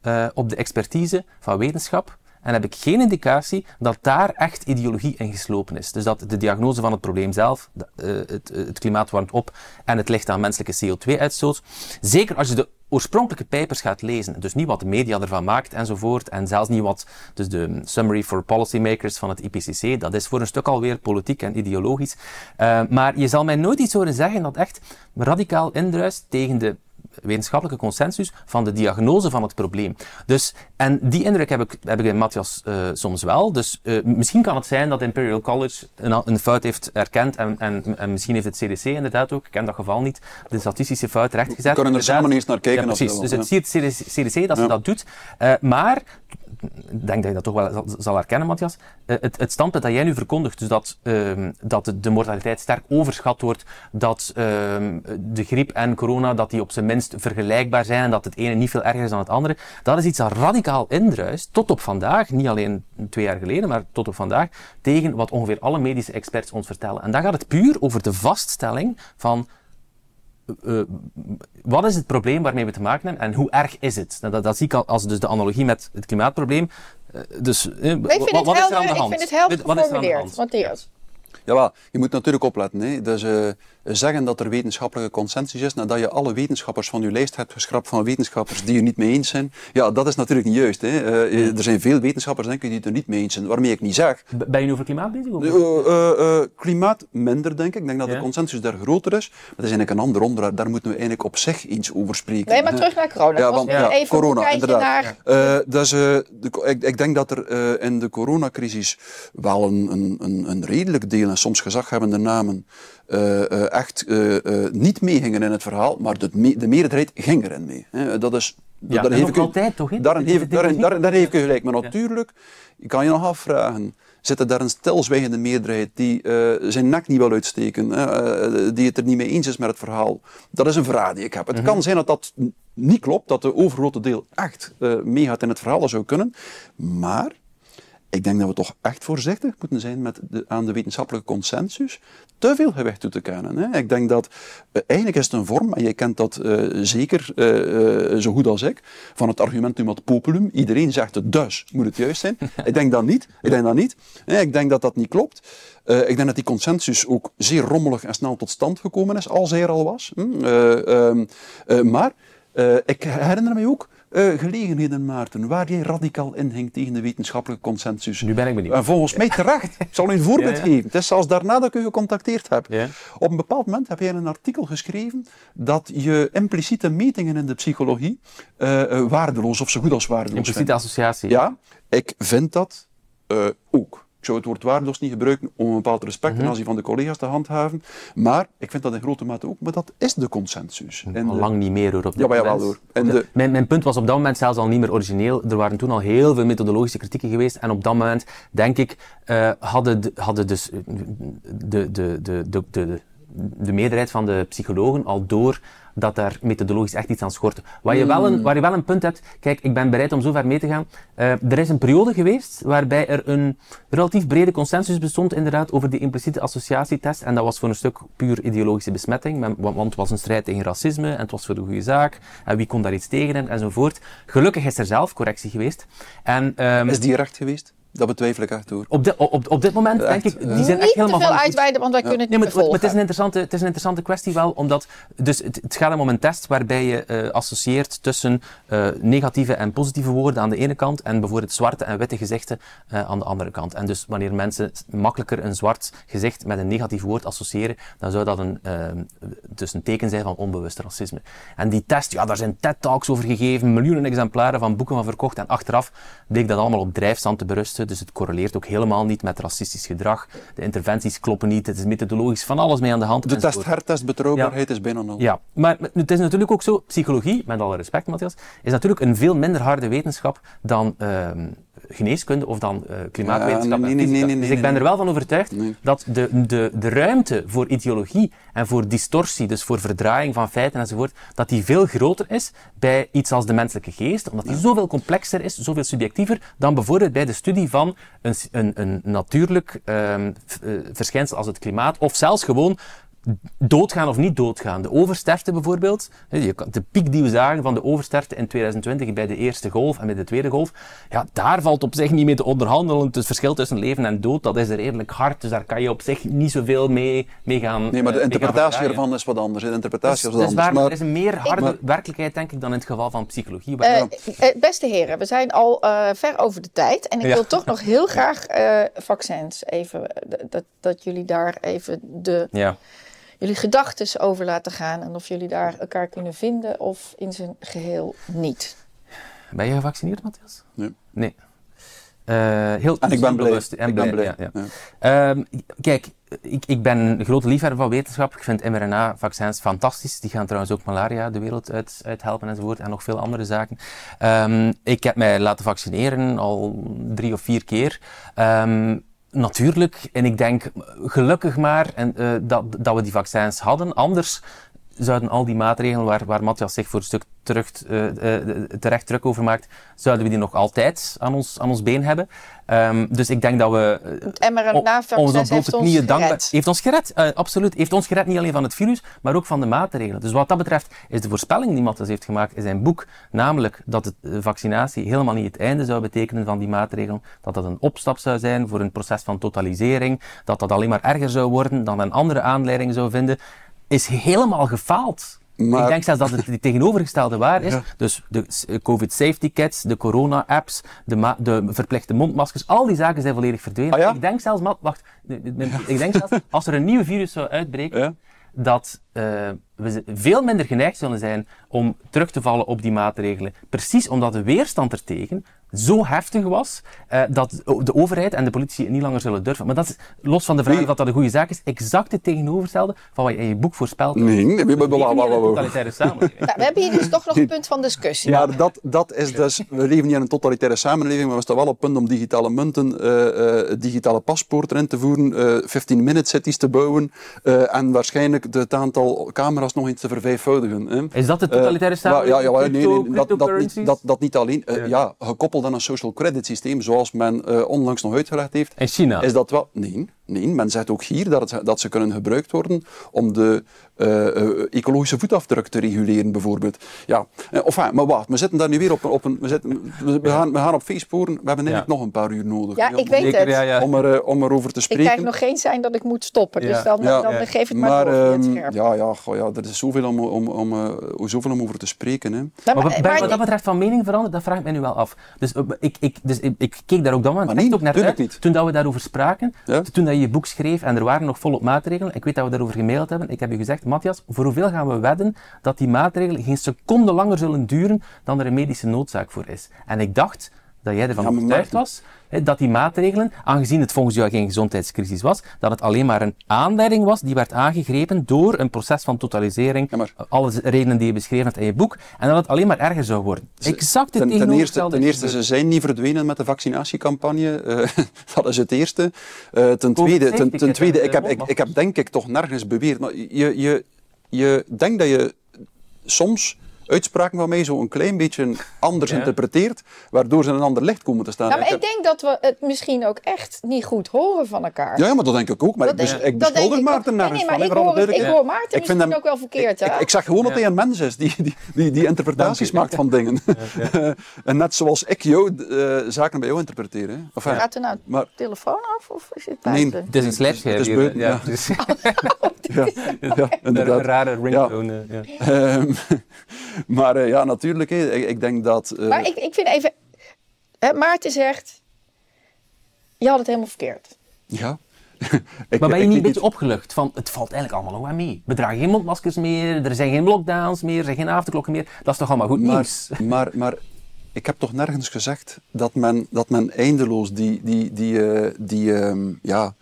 eh, op de expertise van wetenschap. En heb ik geen indicatie dat daar echt ideologie in geslopen is. Dus dat de diagnose van het probleem zelf, eh, het, het klimaat warmt op en het ligt aan menselijke CO2-uitstoot. Zeker als je de oorspronkelijke papers gaat lezen, dus niet wat de media ervan maakt enzovoort, en zelfs niet wat, dus de Summary for Policymakers van het IPCC, dat is voor een stuk alweer politiek en ideologisch. Eh, maar je zal mij nooit iets horen zeggen dat echt radicaal indruist tegen de wetenschappelijke consensus van de diagnose van het probleem. Dus, en die indruk heb ik, heb ik in Matthias eh, soms wel. Dus eh, misschien kan het zijn dat Imperial College een, een fout heeft erkend en, en, en misschien heeft het CDC inderdaad ook, ik ken dat geval niet, de statistische fout rechtgezet. We kunnen er samen eens naar kijken Ja, precies. Dus het ziet het CDC dat ze dat doet. Eh, maar, denk dat je dat toch wel zal, zal herkennen, Matthias, eh, het, het standpunt dat jij nu verkondigt, dus dat, ehm, dat de, mortaliteit sterk overschat wordt, dat ehm, de griep en corona, dat die op zijn minst vergelijkbaar zijn en dat het ene niet veel erger is dan het andere, dat is iets dat radicaal indruist, tot op vandaag, niet alleen twee jaar geleden, maar tot op vandaag, tegen wat ongeveer alle medische experts ons vertellen. En dan gaat het puur over de vaststelling van eh, wat is het probleem waarmee we te maken hebben en hoe erg is het? Nou, dat, dat zie ik al als dus de analogie met het klimaatprobleem. Uh, dus, uh, ik vind, wat, het helder, ik vind het helder geformuleerd, Matthias. Ja, je moet natuurlijk opletten. Hè. Dus, uh, zeggen dat er wetenschappelijke consensus is nadat je alle wetenschappers van je lijst hebt geschrapt van wetenschappers die je niet mee eens zijn. Ja, dat is natuurlijk niet juist. Hè. Uh, er zijn veel wetenschappers denk ik, die het er niet mee eens zijn. Waarmee ik niet zeg. Ben je nu over klimaat bezig? Uh, klimaat minder, denk ik. Ik denk dat de consensus daar groter is. Maar dat is eigenlijk een ander onderwerp. Daar moeten we eigenlijk op zich eens over spreken. Nee, maar terug naar corona. Ja, want, ja, even corona, inderdaad. Naar... de, ik, ik, denk dat er in de coronacrisis wel een, een, een, een redelijk deel, en soms gezaghebbende namen, uh, echt uh, niet meegingen in het verhaal, maar de, me de meerderheid ging erin mee. dat is, ja, daar heeft altijd toch? Daarin heeft, daarin, daarin, daar heeft gelijk. Maar natuurlijk, je kan je nog afvragen, zit er daar een stilzwijgende meerderheid die zijn nek niet wil uitsteken, die het er niet mee eens is met het verhaal? Dat is een vraag die ik heb. Het mhm. kan zijn dat dat niet klopt, dat de overgrote deel echt meegaat in het verhaal, dat zou kunnen. Maar ik denk dat we toch echt voorzichtig moeten zijn met de, aan de wetenschappelijke consensus te veel gewicht toe te kennen. Hè. Ik denk dat, uh, eigenlijk is het een vorm, en jij kent dat uh, zeker uh, zo goed als ik, van het argumentum ad populum. Iedereen zegt het, dus moet het juist zijn. ik denk dat niet. Ik denk dat niet. Ik denk dat dat niet klopt. ik denk dat die consensus ook zeer rommelig en snel tot stand gekomen is, als hij er al was. Hm. Ehm, maar ik herinner me ook uh, gelegenheden, Maarten, waar jij radicaal inhing tegen de wetenschappelijke consensus. Nu ben ik benieuwd. En volgens mij terecht. Ik zal u een voorbeeld geven. Het is zelfs daarna dat ik u gecontacteerd heb. Op een bepaald moment heb jij een artikel geschreven dat je impliciete metingen in de psychologie uh, waardeloos of zo goed als waardeloos Impliciete associatie. Ja, ik vind dat ook. Ik zou het woord waardeloos niet gebruiken om een bepaald respect ten mhm. aanzien van de collega's te handhaven. Maar ik vind dat in grote mate ook. Maar dat is de consensus. En al lang niet meer hoor. Op ja, maar wel hoor. En de... mijn, mijn punt was op dat moment zelfs al niet meer origineel. Er waren toen al heel veel methodologische kritieken geweest. En op dat moment, denk ik, uh, hadden, hadden dus de, de, de, de, de, de, de meerderheid van de psychologen al door dat daar methodologisch echt iets aan schort. Waar je, wel een, hmm. waar je wel een punt hebt, kijk, ik ben bereid om zo ver mee te gaan. Uh, er is een periode geweest waarbij er een relatief brede consensus bestond inderdaad over die impliciete associatietest. En dat was voor een stuk puur ideologische besmetting, want het was een strijd tegen racisme en het was voor de goede zaak. En wie kon daar iets tegen enzovoort. Gelukkig is er zelf correctie geweest. En, um, is die recht geweest? Dat betwijfel ik echt door. Op, de, op, op dit moment denk ik, die zijn echt helemaal te veel uitweiden, want wij kunnen het niet nee, maar, het, is een interessante, het is een interessante kwestie wel, omdat dus het, het gaat om een test waarbij je uh, associeert tussen uh, negatieve en positieve woorden aan de ene kant en bijvoorbeeld zwarte en witte gezichten uh, aan de andere kant. En dus wanneer mensen makkelijker een zwart gezicht met een negatief woord associëren, dan zou dat een, dus een teken zijn van onbewust racisme. En die test, ja, daar zijn TED-talks over gegeven, miljoenen exemplaren van boeken van verkocht en achteraf bleek dat allemaal op drijfstand te berusten dus het correleert ook helemaal niet met racistisch gedrag. De interventies kloppen niet. Het is methodologisch van alles mee aan de hand. De test, hertest, betrouwbaarheid is bijna nul. Ja, maar het is natuurlijk ook zo, psychologie, met alle respect Matthias, is natuurlijk een veel minder harde wetenschap dan uh, geneeskunde of dan uh, klimaatwetenschap. nee, nee, nee, nee, dus ik ben er wel van overtuigd dat de, de, de ruimte voor ideologie en voor distorsie, dus voor verdraaiing van feiten enzovoort, dat die veel groter is bij iets als de menselijke geest, omdat die zoveel complexer is, zoveel subjectiever, dan bijvoorbeeld bij de studie van een, een, een natuurlijk um, verschijnsel als het klimaat, of zelfs gewoon doodgaan of niet doodgaan. De oversterfte bijvoorbeeld, de piek die we zagen van de oversterfte in 2020 bij de eerste golf en bij de tweede golf, ja, daar valt op zich niet mee te onderhandelen. Het verschil tussen leven en dood, dat is er redelijk hard, dus daar kan je op zich niet zoveel mee, mee gaan Nee, maar de eh, interpretatie ervan is wat anders. De interpretatie is wat anders. Waar, maar, er is een meer harde werkelijkheid, denk ik, dan in het geval van psychologie. Uh, beste heren, we zijn al ver over de tijd en ik wil toch nog heel graag vaccins even, dat, dat jullie daar even de... Ja jullie gedachten over laten gaan. En of jullie daar elkaar kunnen vinden of in zijn geheel niet. Ben je gevaccineerd, Matthias? Nee. Nee. Uh, heel en ik ben blij. En ik ben blij. Ja, ja. Uh, kijk, ik, ik ben een grote liefhebber van wetenschap. Ik vind mRNA-vaccins fantastisch. Die gaan trouwens ook malaria de wereld uit, uithelpen enzovoort. En nog veel andere zaken. Um, ik heb mij laten vaccineren al drie of vier keer. Um, Natuurlijk, en ik denk gelukkig maar en, uh, dat, dat we die vaccins hadden. Anders zouden al die maatregelen waar, waar Matthias zich voor een stuk terug, uh, uh, terecht druk over maakt, zouden we die nog altijd aan ons, aan ons been hebben. Um, dus ik denk dat we... Het mRNA-vaccin heeft ons gered. Dankbaar, heeft ons gered, uh, absoluut. Heeft ons gered niet alleen van het virus, maar ook van de maatregelen. Dus wat dat betreft is de voorspelling die Matthias heeft gemaakt in zijn boek, namelijk dat de vaccinatie helemaal niet het einde zou betekenen van die maatregelen, dat dat een opstap zou zijn voor een proces van totalisering, dat dat alleen maar erger zou worden, dan een andere aanleiding zou vinden, is helemaal gefaald. Maar... Ik denk zelfs dat het de tegenovergestelde waar is. Dus de COVID safety kits, de corona apps, de, de, verplichte mondmaskers, al die zaken zijn volledig verdwenen. Ah, ja? Ik denk zelfs, wacht, ik denk zelfs, als er een nieuw virus zou uitbreken, dat uh, we veel minder geneigd zullen zijn om terug te vallen op die maatregelen. Precies omdat de weerstand ertegen zo heftig was uh, dat de overheid en de politie het niet langer zullen durven. Maar dat is, los van de vraag nee. of dat een goede zaak is, exact het tegenovergestelde van wat je in je boek voorspelt. Nee, nee, nee, totalitaire samenleving. nou, we hebben hier dus toch nog een punt van discussie. Ja, dat, dat is dus, we leven niet in een totalitaire samenleving, maar we staan wel op punt om digitale munten, uh, uh, digitale paspoorten in te voeren, 15-minute cities te bouwen en waarschijnlijk het aantal camera's nog eens te vervijfvoudigen. Hè. Is dat de totalitaire samenleving? ja, ja, nee, nee, dat, dat, niet, dat, dat niet alleen. ja, ja dan een social credit systeem, zoals men uh, onlangs nog uitgelegd heeft. In China? Is dat wel... Nee, nee, men zegt ook hier dat, het, dat ze kunnen gebruikt worden om de uh, uh, ecologische voetafdruk te reguleren, bijvoorbeeld. Ja, enfin, maar wacht, we zitten daar nu weer op, op een... We, zitten, we, gaan, we gaan op Facebook, we hebben eigenlijk ja. nog een paar uur nodig. Ja, ik weet het. Ja, ja. Om, er, om erover te spreken. Ik krijg nog geen zijn dat ik moet stoppen, dus dan, dan geef het maar, maar door via het scherm. Ja, ja, goh, ja, er is zoveel om, om, om, uh, zoveel om over te spreken. Hè. Maar, maar, maar, maar wat dat betreft van mening veranderen, dat vraag ik mij nu wel af. Dus ik, ik, dus ik, ik keek daar ook dan maar nee, ook naar uit, niet. toen dat we daarover spraken, ja? toen dat je je boek schreef en er waren nog volop maatregelen. Ik weet dat we daarover gemaild hebben. Ik heb je gezegd, Matthias, voor hoeveel gaan we wedden dat die maatregelen geen seconde langer zullen duren dan er een medische noodzaak voor is? En ik dacht dat jij ervan ja, overtuigd was dat die maatregelen, aangezien het volgens jou geen gezondheidscrisis was, dat het alleen maar een aanleiding was die werd aangegrepen door een proces van totalisering, ja, maar, alle redenen die je beschreven hebt in je boek, en dat het alleen maar erger zou worden. Exact het ten, ten eerste, ten eerste ze zijn niet verdwenen met de vaccinatiecampagne. Uh, dat is het eerste. Uh, ten tweede, ten, ten tweede ik, heb, ik, ik heb denk ik toch nergens beweerd, maar je, je, je denkt dat je soms uitspraken van mij zo een klein beetje anders ja. interpreteert, waardoor ze in een ander licht komen te staan. Nou, maar ik, denk dat we het misschien ook echt niet goed horen van elkaar. Ja, ja maar dat denk ik ook. Maar dat ik, ik beschuldig Maarten nergens nee, nee, maar van. Ik hoor, ik hoor Maarten ik misschien hem, ook wel verkeerd. Ik, ik, zeg gewoon dat hij een mens is die, die, die, die interpretaties maakt van dingen. en net zoals ik jou uh, zaken bij jou interpreteer. Hè. Enfin, Gaat er nou maar, telefoon af of is het buiten? Nee, het is een slijpscherm. Het is buiten, ja. Ja, inderdaad. Een rare ringtone. Maar uh, ja, natuurlijk. Ik, ik, denk dat. Uh... Maar ik, ik vind even. Hè, Maarten zegt. Je had het helemaal verkeerd. Ja. ik, maar ben je niet een beetje opgelucht van het valt eigenlijk allemaal nog wel mee? We dragen geen mondmaskers meer, er zijn geen lockdowns meer, er zijn geen avondklokken meer. Dat is toch allemaal goed maar, nieuws? Maar, maar ik heb toch nergens gezegd dat men, dat men eindeloos die, die, die, uh, die um, ja,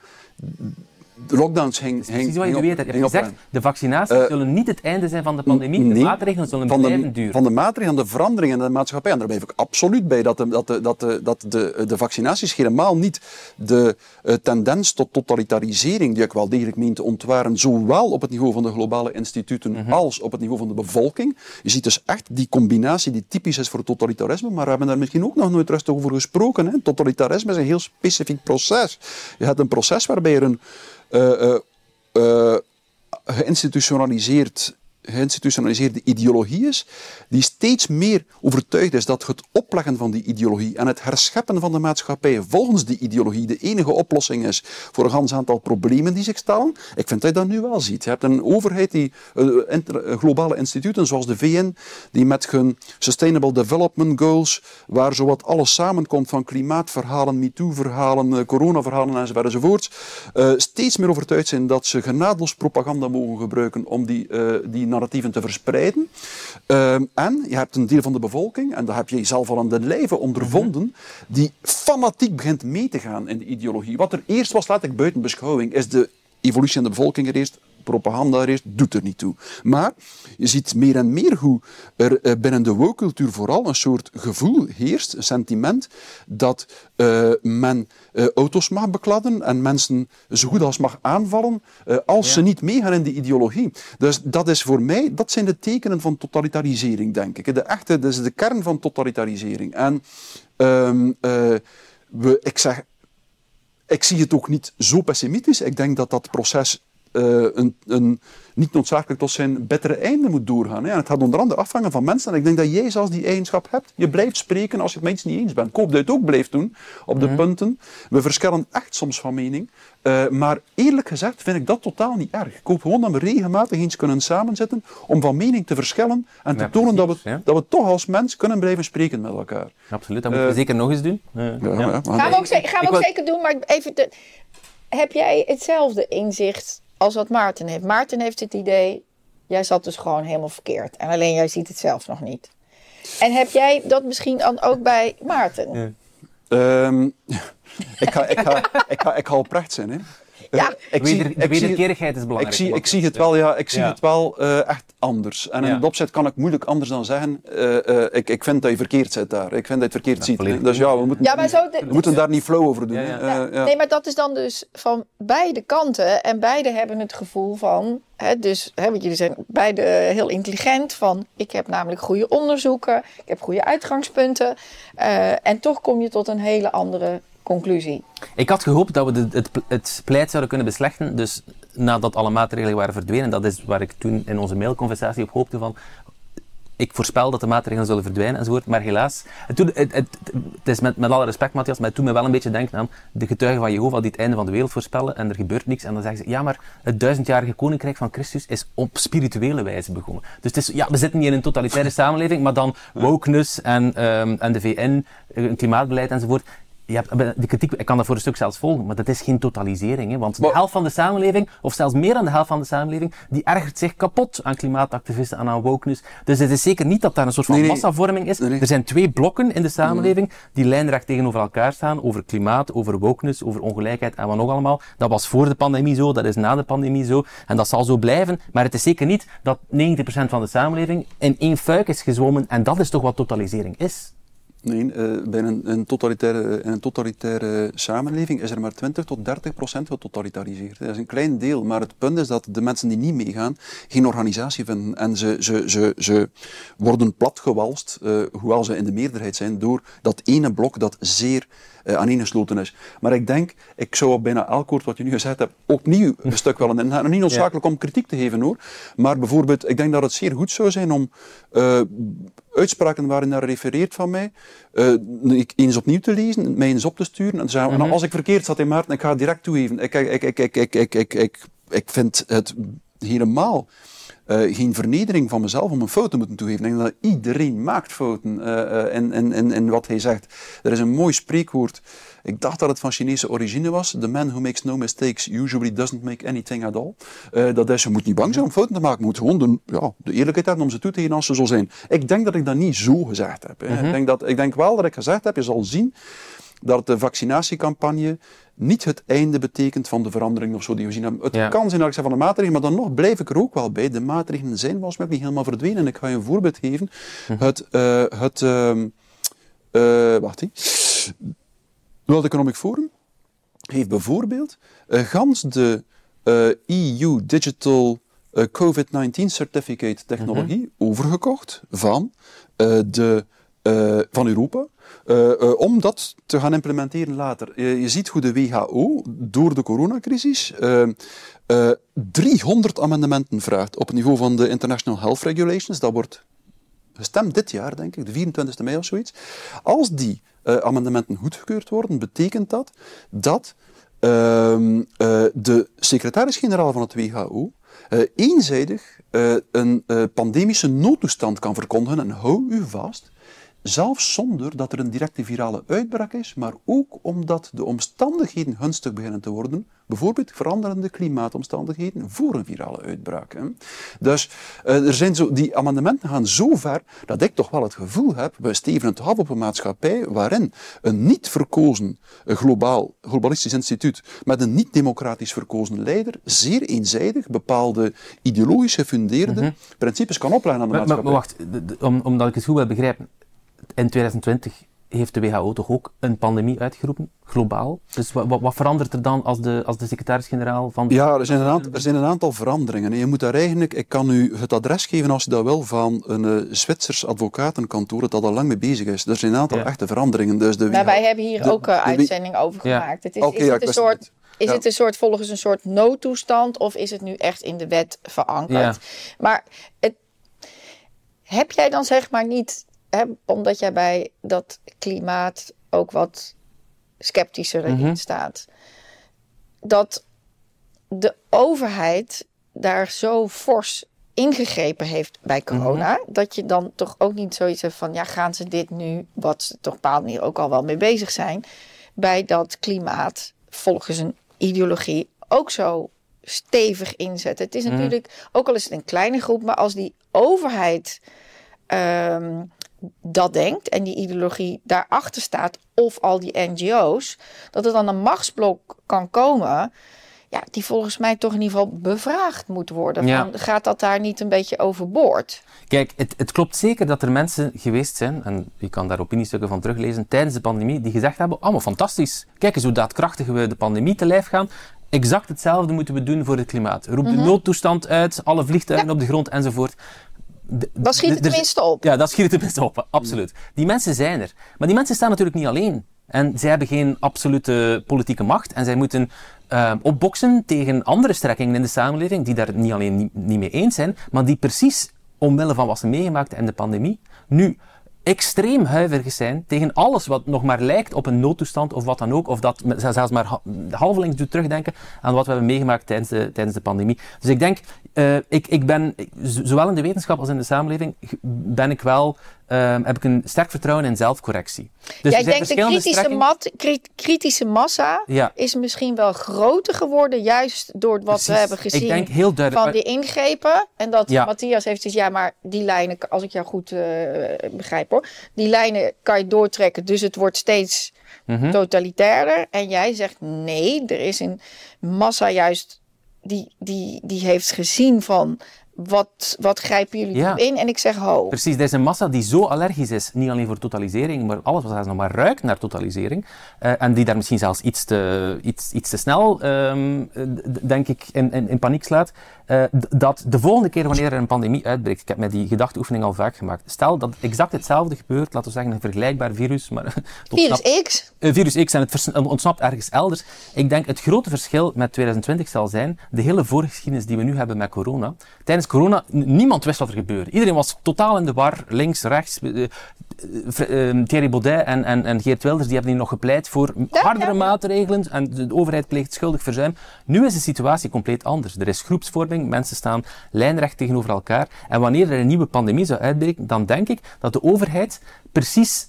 de lockdowns hing, hing, Precies wat je weet. Je hebt gezegd, de vaccinaties uh, zullen niet het einde zijn van de pandemie. Nee, de maatregelen zullen van blijven de, duren. Van de maatregelen, de veranderingen in de maatschappij. En daar blijf ik absoluut bij dat de, dat de, dat de, dat de, de vaccinaties helemaal niet de uh, tendens tot totalitarisering, die ik wel degelijk meen te ontwaren, zowel op het niveau van de globale instituten mm -hmm. als op het niveau van de bevolking. Je ziet dus echt die combinatie die typisch is voor totalitarisme, maar we hebben daar misschien ook nog nooit rustig over gesproken. Hè. Totalitarisme is een heel specifiek proces. Je hebt een proces waarbij er een geïnstitutionaliseerd geïnstitutionaliseerde ideologie is, die steeds meer overtuigd is dat het opleggen van die ideologie en het herscheppen van de maatschappij volgens die ideologie de enige oplossing is voor een ganz aantal problemen die zich stellen. Ik vind dat je dat nu wel ziet. Je hebt een overheid die uh, globale instituten zoals de VN, die met hun Sustainable Development Goals, waar zowat alles samenkomt van klimaatverhalen, MeToo-verhalen, uh, coronaverhalen enzovoort, enzovoort steeds meer overtuigd zijn dat ze genadeloos propaganda mogen gebruiken om die, die narratieven te verspreiden. Uh, en je hebt een deel van de bevolking, en dat heb je zelf al aan de lijve ondervonden, die fanatiek begint mee te gaan in de ideologie. Wat er eerst was, laat ik buiten beschouwing, is de evolutie in de bevolking er eerst propaganda is, doet er niet toe. Maar je ziet meer en meer hoe er uh, binnen de woke-cultuur vooral een soort gevoel heerst, een sentiment, dat uh, men uh, auto's mag bekladden en mensen zo goed als mag aanvallen als ja. ze niet meegaan in die ideologie. Dus dat is voor mij, dat zijn de tekenen van totalitarisering, denk ik. De echte, dat is de kern van totalitarisering. En um, we, ik zeg, ik zie het ook niet zo pessimistisch. Ik denk dat dat proces uh, een, een, niet noodzakelijk tot zijn betere einde moet doorgaan. Hè. En het gaat onder andere afhangen van mensen. En ik denk dat jij zelfs die eigenschap hebt. Je blijft spreken als je het met iets niet eens bent. Ik hoop dat je het ook blijft doen op de mhm. punten. We verschillen echt soms van mening. Uh, maar eerlijk gezegd vind ik dat totaal niet erg. Ik hoop gewoon dat we regelmatig eens kunnen samenzitten om van mening te verschillen en te tonen dat, we, dat we toch als mens kunnen blijven spreken met elkaar. Absoluut, dat moeten we uh, zeker nog eens doen. Uh, ja, ja. Gaan we ook, gaan we ook zeker doen, maar even... De, heb jij hetzelfde inzicht als wat Maarten heeft. Maarten heeft het idee, jij zat dus gewoon helemaal verkeerd. En alleen jij ziet het zelf nog niet. En heb jij dat misschien dan ook bij Maarten? Ja. Um, ik, ga, ik, zijn. Hè. Ja. ik zie, de wederkerigheid is belangrijk. Ik zie, ik zie het wel, ja, ik zie het wel uh, echt anders. En in het opzet kan ik moeilijk anders dan zeggen, uh, uh, ik, ik vind dat je verkeerd zit daar. Ik vind dat je het verkeerd ziet. Dus ja, we moeten, ja, maar zo de, we moeten daar niet flow over doen. Nee, maar dat is dan dus van beide kanten. En beide hebben het gevoel van, hè, dus, hè, want jullie zijn beide heel intelligent, van ik heb namelijk goede onderzoeken, ik heb goede uitgangspunten. en toch kom je tot een hele andere conclusie. Ik had gehoopt dat we het, het pleit zouden kunnen beslechten. Dus nadat alle maatregelen waren verdwenen, dat is waar ik toen in onze mailconversatie op hoopte van. Ik voorspel dat de maatregelen zullen verdwijnen enzovoort. Maar helaas, het, het, is met, met alle respect, Matthias, maar doet me wel een beetje denken aan de getuigen van Jehovah die het einde van de wereld voorspellen en er gebeurt niks. En dan zeggen ze, ja, maar het duizendjarige koninkrijk van Christus is op spirituele wijze begonnen. Dus het is, ja, we zitten hier in een totalitaire samenleving, maar dan wokeness en, um, en de VN, klimaatbeleid enzovoort je hebt, de kritiek, ik kan dat voor een stuk zelfs volgen, maar dat is geen totalisering. Hè? Want de helft van de samenleving, of zelfs meer dan de helft van de samenleving, die ergert zich kapot aan klimaatactivisten en aan wokeness. Dus het is zeker niet dat daar een soort van massavorming is. Er zijn twee blokken in de samenleving die lijnrecht tegenover elkaar staan over klimaat, over wokeness, over ongelijkheid en wat nog allemaal. Dat was voor de pandemie zo, dat is na de pandemie zo en dat zal zo blijven. Maar het is zeker niet dat 90% van de samenleving in één fuik is gezwommen en dat is toch wat totalisering is. Nee, uh, bij een, een, totalitaire, een totalitaire samenleving is er maar 20 tot 30 procent getotalitariseerd. Dat is een klein deel, maar het punt is dat de mensen die niet meegaan geen organisatie vinden. En ze, ze, ze, ze worden platgewalst, uh, hoewel ze in de meerderheid zijn, door dat ene blok dat zeer uh, aaneengesloten is. Maar ik denk, ik zou op bijna elk woord wat je nu gezegd hebt opnieuw een stuk willen ingaan. Niet noodzakelijk om kritiek te geven hoor, maar bijvoorbeeld, ik denk dat het zeer goed zou zijn om uh, uitspraken waarin naar refereert van mij, uh, eens opnieuw te lezen, mij eens op te sturen en zeggen, mm -hmm. als ik verkeerd zat in Maarten, ik ga het direct toegeven. Ik, ik, ik, ik, ik, ik, ik, ik, ik vind het helemaal uh, geen vernedering van mezelf om een fout te moeten toegeven. Ik denk dat iedereen maakt fouten uh, in, in, in, in wat hij zegt. Er is een mooi spreekwoord. Ik dacht dat het van Chinese origine was. The man who makes no mistakes usually doesn't make anything at all. Uh, dat is, je moet niet bang zijn om fouten te maken. Je moet gewoon de, ja, de eerlijkheid hebben om ze toe te geven als ze zo zijn. Ik denk dat ik dat niet zo gezegd heb. Mm -hmm. ik, denk dat, ik denk wel dat ik gezegd heb, je zal zien dat de vaccinatiecampagne niet het einde betekent van de verandering of zo die we zien hebben. Het kan zijn dat ik zeg van de maatregelen, maar dan nog blijf ik er ook wel bij. De maatregelen zijn volgens mij niet helemaal verdwenen. Ik ga je een voorbeeld geven. Hm. Het, uh, het uh, uh, wacht. World Economic Forum heeft bijvoorbeeld uh, gans de EU e Digital COVID-19 Certificate technologie mm -hmm. overgekocht van, de, van Europa om dat te gaan implementeren later. Je ziet hoe de WHO door de coronacrisis 300 amendementen vraagt op het niveau van de International Health Regulations. Dat wordt gestemd dit jaar, denk ik, de 24 mei of zoiets. Als die amendementen goedgekeurd worden, betekent dat dat ehm, de secretaris-generaal van het WHO eenzijdig een pandemische noodtoestand kan verkondigen. En hou u vast, zelfs zonder dat er een directe virale uitbraak is, maar ook omdat de omstandigheden gunstig beginnen te worden, bijvoorbeeld veranderende klimaatomstandigheden voor een virale uitbraak. Hè. Dus uh, er zijn zo, die amendementen gaan zo ver dat ik toch wel het gevoel heb, we stevenen toch af op een maatschappij waarin een niet verkozen globaal, globalistisch instituut met een niet democratisch verkozen leider zeer eenzijdig bepaalde ideologisch gefundeerde mm principes kan opleggen aan de maar, maatschappij. Maar, wacht, om, omdat ik het goed wil begrijpen. In 2020 heeft de WHO toch ook een pandemie uitgeroepen, globaal. Dus wat, wat verandert er dan als de, als de secretaris-generaal van... Ja, er zijn, een aantal, er zijn een aantal veranderingen. Je moet daar eigenlijk, ik kan u het adres geven als je dat wil, van een uh, Zwitsers advocatenkantoor dat al lang mee bezig is. Er zijn een aantal echte veranderingen. Dus de maar wij hebben hier ook een uitzending over gemaakt. Het is, okay, is het een soort... Is het een soort, volgens een soort noodtoestand of is het nu echt in de wet verankerd? Maar het, heb jij dan zeg maar niet hè, omdat jij bij dat klimaat ook wat sceptischer in mhm. staat, dat de overheid daar zo fors ingegrepen heeft bij corona, mhm. dat je dan toch ook niet zoiets hebt van, ja, gaan ze dit nu, wat ze toch bepaald niet ook al wel mee bezig zijn, bij dat klimaat volgens een ideologie ook zo stevig inzetten. Het is mhm. natuurlijk, ook al is het een kleine groep, maar als die overheid ehm, dat denkt en die ideologie daarachter staat, of al die NGO's, dat er dan een machtsblok kan komen. Ja, die volgens mij toch in ieder geval bevraagd moet worden. Ja. gaat dat daar niet een beetje overboord? Kijk, het, het, klopt zeker dat er mensen geweest zijn, en je kan daar opiniestukken van teruglezen, tijdens de pandemie, die gezegd hebben, allemaal fantastisch. Kijk eens hoe daadkrachtig we de pandemie te lijf gaan. Exact hetzelfde moeten we doen voor het klimaat. Roep de mhm. noodtoestand uit, alle vliegtuigen op de grond enzovoort. Dat schiet het tenminste op. Ja, dat schiet het tenminste op, absoluut. Die mensen zijn er. Maar die mensen staan natuurlijk niet alleen. En zij hebben geen absolute politieke macht. En zij moeten uh, opboksen tegen andere strekkingen in de samenleving, die daar niet alleen niet, niet mee eens zijn, maar die precies omwille van wat ze meegemaakt en de pandemie, nu extreem huiverig zijn tegen alles wat nog maar lijkt op een noodtoestand of wat dan ook. Of dat zelfs maar halvelings doet terugdenken aan wat we hebben meegemaakt tijdens de, tijdens de pandemie. Dus ik denk, uh, ik, ik ben, zowel in de wetenschap als in de samenleving, ben ik wel uh, heb ik een sterk vertrouwen in zelfcorrectie. Dus ja, ik denk de kritische, mat, kritische massa ja. is misschien wel groter geworden, juist door wat we hebben gezien ik denk heel duidelijk, van die ingrepen. En dat ja. Matthias heeft gezegd, ja, maar die lijnen, als ik jou goed uh, begrijp hoor, die lijnen kan je doortrekken, dus het wordt steeds mm totalitairder. En jij zegt, nee, er is een massa juist die, die, die heeft gezien van wat, wat grijpen jullie ja. in? En ik zeg ho. Precies, er is een massa die zo allergisch is, niet alleen voor totalisering, maar alles wat nog maar ruikt naar totalisering. Uh, en die daar misschien zelfs iets te, iets, iets te snel, um, denk ik, in, in, in paniek slaat. Uh, dat de volgende keer wanneer er een pandemie uitbreekt, ik heb met die gedachteoefening al vaak gemaakt, stel dat exact hetzelfde gebeurt, laten we zeggen een vergelijkbaar virus, maar... virus X? Uh, virus X en het ontsnapt ergens elders. Ik denk het grote verschil met 2020 zal zijn, de hele voorgeschiedenis die we nu hebben met corona. Tijdens corona, niemand wist wat er gebeurde. Iedereen was totaal in de war, links, rechts. Uh, Thierry Baudet en, en, en Geert Wilders die hebben hier nog gepleit voor hardere maatregelen en de overheid pleegt schuldig verzuim. Nu is de situatie compleet anders. Er is groepsvorming, mensen staan lijnrecht tegenover elkaar. En wanneer er een nieuwe pandemie zou uitbreken, dan denk ik dat de overheid precies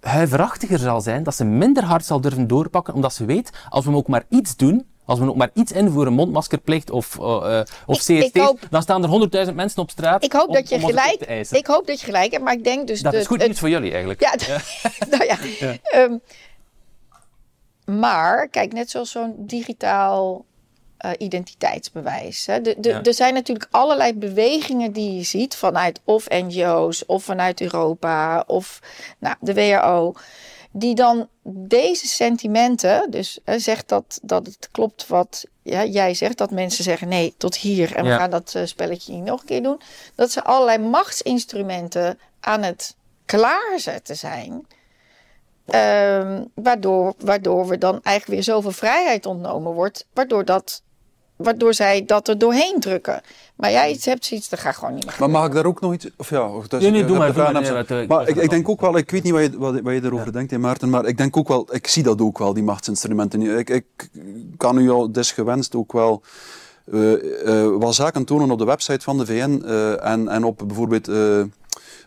huiverachtiger zal zijn, dat ze minder hard zal durven doorpakken, omdat ze weet, als we ook maar iets doen, als we ook maar iets invoeren, mondmaskerplicht of, uh, of CST, dan staan er honderdduizend mensen op straat. Ik hoop dat je gelijk. Ik hoop dat je gelijk hebt, maar ik denk dus. Dat is goed nieuws voor jullie eigenlijk. Ja, nou ja. ja. Um, maar kijk, net zoals zo'n digitaal uh, identiteitsbewijs. Hè. De, de, Er zijn natuurlijk allerlei bewegingen die je ziet vanuit of NGO's of vanuit Europa of nou, de WHO die dan deze sentimenten, dus hè, zegt dat, dat het klopt wat ja, jij zegt, dat mensen zeggen nee, tot hier en we gaan dat uh, spelletje niet nog een keer doen, dat ze allerlei machtsinstrumenten aan het klaarzetten zijn. Um, waardoor, waardoor we dan eigenlijk weer zoveel vrijheid ontnomen wordt, waardoor dat waardoor zij dat er doorheen drukken. Maar jij iets hebt zoiets, dat gaat gewoon niet meer. Maar mag ik daar ook nog iets... Of ja, dus, nee, nee, doe maar. maar, maar ik, ik, denk ook wel, ik weet niet wat je, wat, wat je erover denkt, hè, Maarten, maar ik denk ook wel, ik zie dat ook wel, die machtsinstrumenten. Ik, ik kan u al desgewenst ook wel uh, uh, wat zaken tonen op de website van de VN uh, en, en op bijvoorbeeld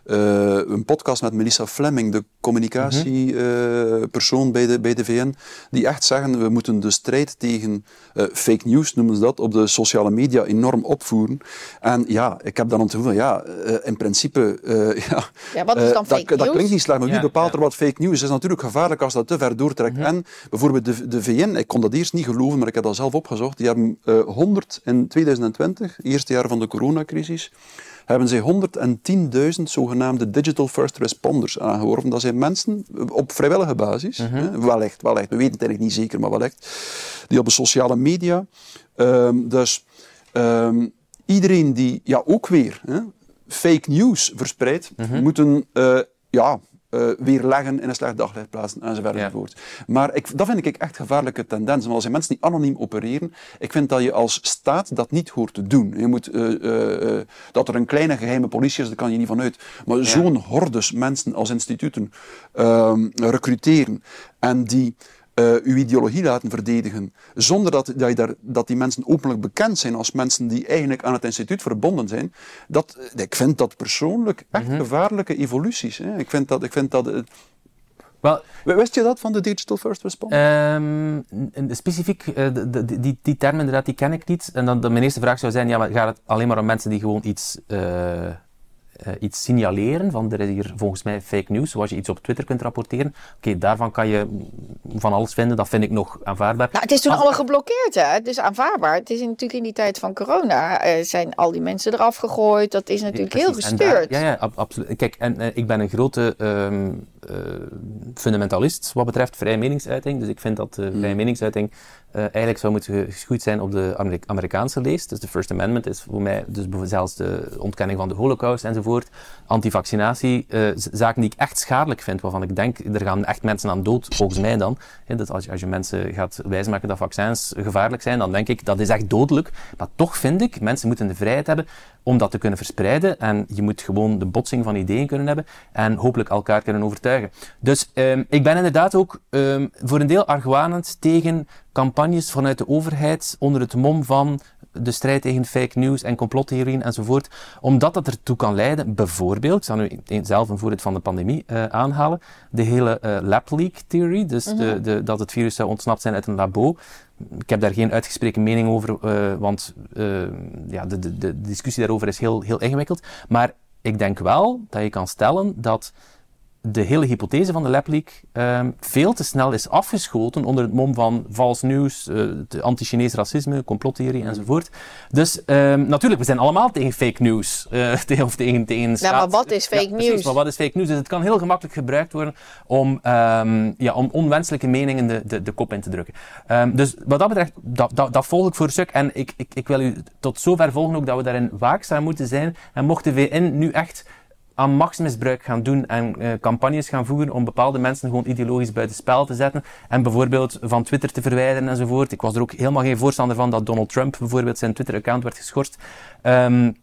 een podcast met Melissa Fleming, de communicatiepersoon bij, de, bij de VN, die echt zeggen we moeten de strijd tegen fake news, noemen ze dat, op de sociale media enorm opvoeren. En ja, ik heb dan te van ja, in principe... ja, ja, wat is dan fake dat, news? Dat klinkt niet slecht, maar wie bepaalt er wat fake news is? Het is natuurlijk gevaarlijk als dat te ver doortrekt. Mhm. En bijvoorbeeld de, de VN, ik kon dat eerst niet geloven, maar ik heb dat zelf opgezocht. Die hebben uh, 100 in 2020, eerste jaar van de coronacrisis, hebben zij 110.000 zogenaamde digital first responders aangeworven. Dat zijn mensen op vrijwillige basis, mm -hmm. wellicht, wellicht, we weten het eigenlijk niet zeker, maar wellicht, die op de sociale media, um, dus um, iedereen die, ja ook weer, hè, fake news verspreidt, mm -hmm. moeten uh, ja, uh, weer leggen in een slecht daglicht plaatsen enzovoort. Ja. Maar ik, dat vind ik echt gevaarlijke tendens. Want als je mensen die anoniem opereren, ik vind dat je als staat dat niet hoort te doen. Je moet, uh, uh, dat er een kleine geheime politie is, daar kan je niet vanuit. Maar ja. zo'n hordes mensen als instituten ehm, recruteren en die uh, uw ideologie laten verdedigen, zonder dat, dat, je daar, dat die mensen openlijk bekend zijn als mensen die eigenlijk aan het instituut verbonden zijn, dat, ik vind dat persoonlijk echt -hmm. gevaarlijke evoluties. Hè. Ik vind dat... Ik vind dat uh, well, Wist je dat van de Digital First Response? Um, specifiek, uh, de, de, die, die term inderdaad, die ken ik niet. En dan de, mijn eerste vraag zou zijn, ja, maar gaat het alleen maar om mensen die gewoon iets uh, iets signaleren van er is hier volgens mij fake news, zoals je iets op Twitter kunt rapporteren. Oké, okay, daarvan kan je van alles vinden, dat vind ik nog aanvaardbaar. Nou, het is toen Als... al geblokkeerd, hè? Het is aanvaardbaar. Het is natuurlijk in die tijd van corona, uh, zijn al die mensen eraf gegooid. Dat is natuurlijk ja, heel gestuurd. Daar, ja, ja, ab absoluut. Kijk, en uh, ik ben een grote um, fundamentalist wat betreft vrije meningsuiting. Dus ik vind dat vrije hmm. meningsuiting uh, eigenlijk zou moeten geschoeid zijn op de Amerika Amerikaanse leest. Dus de First Amendment is voor mij dus zelfs de ontkenning van de holocaust enzovoort. Antivaccinatie, uh, zaken die ik echt schadelijk vind, waarvan ik denk, er gaan echt mensen aan dood, volgens mij dan. He, dat als, je, als je mensen gaat wijsmaken dat vaccins gevaarlijk zijn, dan denk ik, dat is echt dodelijk. Maar toch vind ik, mensen moeten de vrijheid hebben om dat te kunnen verspreiden. En je moet gewoon de botsing van ideeën kunnen hebben en hopelijk elkaar kunnen overtuigen. Dus um, ik ben inderdaad ook um, voor een deel argwanend tegen campagnes vanuit de overheid onder het mom van de strijd tegen fake news en complottheorieën enzovoort, omdat dat ertoe kan leiden, bijvoorbeeld, ik zal nu zelf een voorbeeld van de pandemie uh, aanhalen, de hele uh, lab leak theory, dus mm -hmm. de, de, dat het virus zou ontsnapt zijn uit een labo. Ik heb daar geen uitgesproken mening over, uh, want ja, de, de, de discussie daarover is heel, heel ingewikkeld. Maar ik denk wel dat je kan stellen dat de hele hypothese van de LabLeak um, veel te snel is afgeschoten onder het mom van vals nieuws, uh, anti-Chinees racisme, complottheorie mm. enzovoort. Dus um, natuurlijk, we zijn allemaal tegen fake news. Uh, tegen, of tegen, tegen ja, maar wat is fake ja, news? Precies, maar wat is fake news? Dus het kan heel gemakkelijk gebruikt worden om, um, ja, om onwenselijke meningen de, de, de kop in te drukken. dus wat dat betreft, dat, dat, dat volg ik voor een stuk. En ik, ik, ik wil u tot zover volgen ook dat we daarin waakzaam moeten zijn. En mocht de VN nu echt aan machtsmisbruik gaan doen en uh, campagnes gaan voeren om bepaalde mensen gewoon ideologisch buiten spel te zetten en bijvoorbeeld van Twitter te verwijderen enzovoort. Ik was er ook helemaal geen voorstander van dat Donald Trump bijvoorbeeld zijn Twitter-account werd geschorst. Um,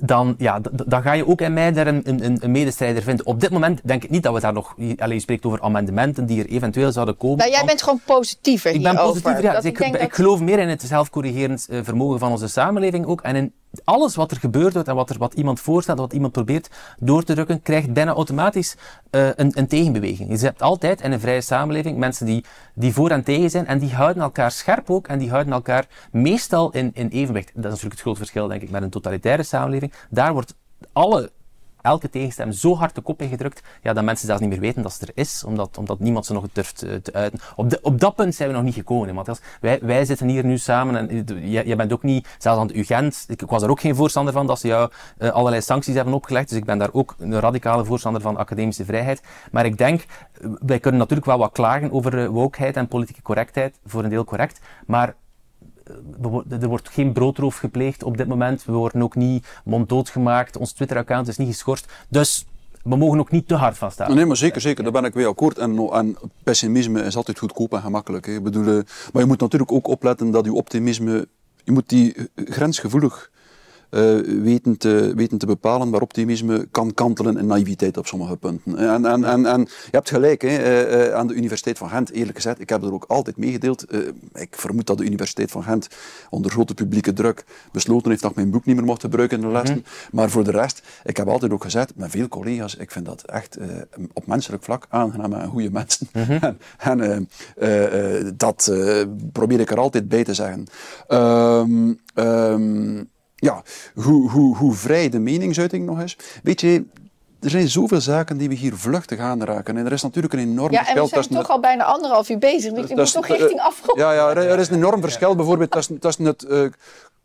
dan, ja, dan ga je ook in mij daar een, een, een, medestrijder vinden. Op dit moment denk ik niet dat we daar nog... Alleen je spreekt over amendementen die er eventueel zouden komen. Nou, jij bent gewoon positiever Ik ben positiever, ja. Dus ik, ik, ik, geloof meer in het zelfcorrigerend uh, vermogen van onze samenleving ook. En in alles wat er gebeurd wordt en wat, er, wat iemand voorstelt, wat iemand probeert door te drukken, krijgt bijna automatisch uh, een, een, tegenbeweging. Je hebt altijd in een vrije samenleving mensen die, die voor en tegen zijn en die houden elkaar scherp ook en die houden elkaar meestal in, in evenwicht. Dat is natuurlijk het groot verschil, denk ik, met een totalitaire samenleving. Daar wordt alle elke tegenstem zo hard de kop ingedrukt, ja, dat mensen zelfs niet meer weten dat ze er is, omdat, omdat niemand ze nog durft uh, te uiten. Op, de, op dat punt zijn we nog niet gekomen, Matthias. Wij, wij zitten hier nu samen en jij, jij bent ook niet, zelfs aan de UGent, ik, was er ook geen voorstander van dat ze jou uh, allerlei sancties hebben opgelegd, dus ik ben daar ook een radicale voorstander van academische vrijheid. Maar ik denk, wij kunnen natuurlijk wel wat klagen over wokeheid en politieke correctheid, voor een deel correct, maar er wordt geen broodroof gepleegd op dit moment. We worden ook niet monddood gemaakt. Ons Twitter-account is niet geschorst. Dus we mogen ook niet te hard staan. Nee, maar zeker, zeker. Daar ben ik weer akkoord. En, pessimisme is altijd goedkoop en gemakkelijk. Hè. Ik bedoel, eh, maar je moet natuurlijk ook opletten dat je optimisme... Je moet die grensgevoelig weten, te, weten te bepalen waar optimisme kan kantelen en naïviteit op sommige punten. En, en, en, en je hebt gelijk, hè, aan de Universiteit van Gent, eerlijk gezegd, ik heb er ook altijd meegedeeld. ik vermoed dat de Universiteit van Gent onder grote publieke druk besloten heeft dat ik mijn boek niet meer mocht gebruiken in de lessen. Mhm. Maar voor de rest, ik heb altijd ook gezegd, met veel collega's, ik vind dat echt op menselijk vlak aangename en goede mensen. Mhm. en, dat probeer ik er altijd bij te zeggen. Ehm, ja, hoe, hoe, hoe vrij de meningsuiting nog is. Weet je, er zijn zoveel zaken die we hier vluchtig aanraken. En er is natuurlijk een enorm verschil. Ja, en we zijn toch al bijna anderhalf uur bezig. Dus je moet toch richting afronden. Ja, ja, er is een enorm verschil bijvoorbeeld tussen, tussen het uh,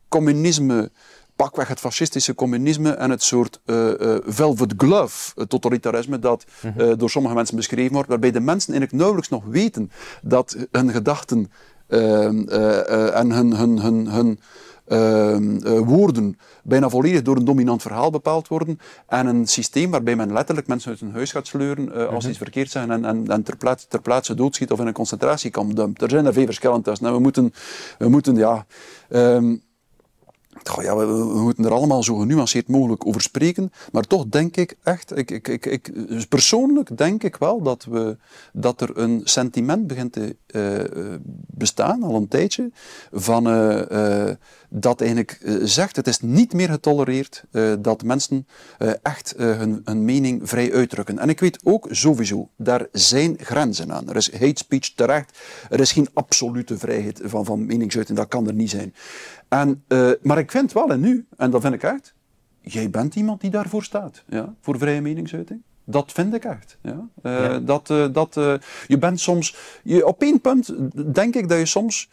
communisme pakweg het fascistische communisme en het soort uh, uh, velvet glove totalitarisme dat uh, door sommige mensen beschreven wordt, waarbij de mensen eigenlijk nauwelijks nog weten dat hun gedachten Ehm, eh, eh, en hun, hun, hun, hun ehm, eh, woorden bijna volledig door een dominant verhaal bepaald worden. En een systeem waarbij men letterlijk mensen uit hun huis gaat sleuren uh, als mm -hmm. iets verkeerd zeggen en, en, en ter, plaatse, ter plaatse doodschiet of in een concentratiekamp dumpt. Er zijn er veel verschillen tussen. En we moeten, we moeten ja... Um, We, moeten er allemaal zo genuanceerd mogelijk over spreken. Maar toch denk ik echt, ik, ik, ik, ik, dus persoonlijk denk ik wel dat, we, dat er een sentiment begint te uh, bestaan, al een tijdje, van uh, dat eigenlijk zegt, het is niet meer getolereerd dat mensen echt hun, hun mening vrij uitdrukken. En ik weet ook sowieso, daar zijn grenzen aan. Er is hate speech terecht, er is geen absolute vrijheid van, van meningsuiting, dat kan er niet zijn. En, uh, maar ik vind wel, en nu, en dat vind ik echt, jij bent iemand die daarvoor staat, ja, voor vrije meningsuiting. Dat vind ik echt. Ja. Uh, ja. Dat, uh, dat, je bent soms, je, op één punt denk ik dat je soms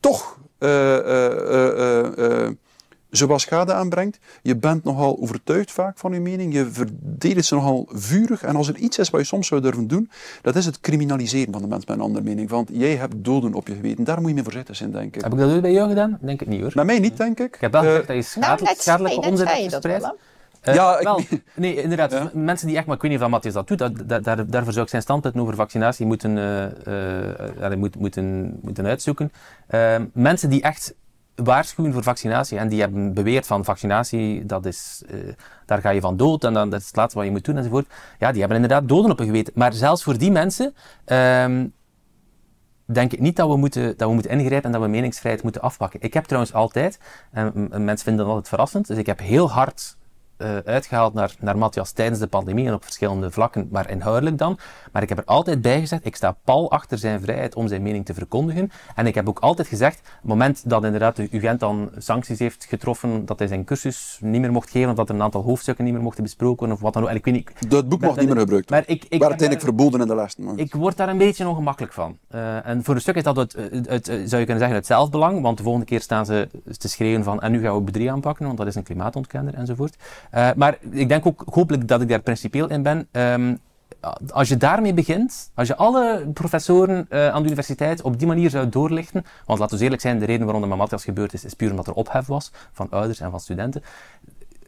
toch zowel schade aanbrengt. Je bent nogal overtuigd vaak van je mening. Je verdedigt ze nogal vurig. En als er iets is wat je soms zou durven doen, dat is het criminaliseren van de mens met een andere mening. Want jij hebt doden op je geweten. Daar moet je mee voorzichtig zijn, denk ik. Heb ik dat ooit bij jou gedaan? Denk ik niet hoor. Bij mij niet, denk ik. Ik heb wel gezegd dat je schadelijk, nou, schadelijke onzin hebt verspreid. Uh, ja, ik... wel, nee, inderdaad. Ja. Mensen die echt, maar ik weet niet of Matthias dat doet, dat, dat, daar, daarvoor zou ik zijn standpunt over vaccinatie moeten, uh, uh, moet, moeten, moeten uitzoeken. mensen die echt waarschuwen voor vaccinatie en die hebben beweerd van vaccinatie, dat is, uh, daar ga je van dood en dan, dat is het laatste wat je moet doen enzovoort. Ja, die hebben inderdaad doden op hun geweten. Maar zelfs voor die mensen um, denk ik niet dat we, moeten, dat we moeten ingrijpen en dat we meningsvrijheid moeten afpakken. Ik heb trouwens altijd, en mensen vinden dat altijd verrassend, dus ik heb heel hard uh, uitgehaald naar, naar Matthias tijdens de pandemie en op verschillende vlakken, maar inhoudelijk dan. Maar ik heb er altijd bij gezegd, ik sta pal achter zijn vrijheid om zijn mening te verkondigen. En ik heb ook altijd gezegd, op het moment dat inderdaad de UGent dan sancties heeft getroffen, dat hij zijn cursus niet meer mocht geven, of dat er een aantal hoofdstukken niet meer mochten besproken worden, of wat dan ook. En ik weet niet, dat boek mag niet meer gebruikt. Maar ik, ik, Waar uiteindelijk verboden in de lessen. Ik word daar een beetje ongemakkelijk van. Uh, en voor een stuk is dat het, zou je kunnen zeggen, het zelfbelang, want de volgende keer staan ze te schreeuwen van, en nu gaan we bedrie aanpakken, want dat is een klimaatontkenner enzovoort. Uh, maar ik denk ook hopelijk dat ik daar principieel in ben. Um, als je daarmee begint, als je alle professoren uh, aan de universiteit op die manier zou doorlichten, want laten we eerlijk zijn, de reden waarom de Matthias gebeurd is, is puur omdat er ophef was van ouders en van studenten.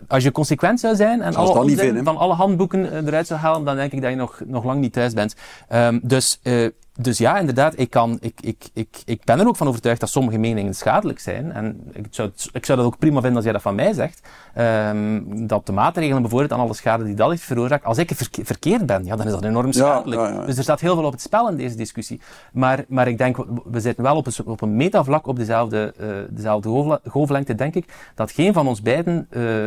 Als je consequent zou zijn en alle onzin van alle handboeken uh, eruit zou halen, dan denk ik dat je nog, nog lang niet thuis bent. Um, dus uh, dus ja, inderdaad, ik, kan, ik, ik, ik, ik ben er ook van overtuigd dat sommige meningen schadelijk zijn. En ik zou, ik zou dat ook prima vinden als jij dat van mij zegt. Um, dat de maatregelen bijvoorbeeld aan alle schade die dat heeft veroorzaakt, als ik verkeerd ben, ja, dan is dat enorm schadelijk. Ja, ja, ja. Dus er staat heel veel op het spel in deze discussie. Maar, maar ik denk, we zitten wel op een, op een metavlak op dezelfde, uh, dezelfde golflengte, denk ik, dat geen van ons beiden, uh,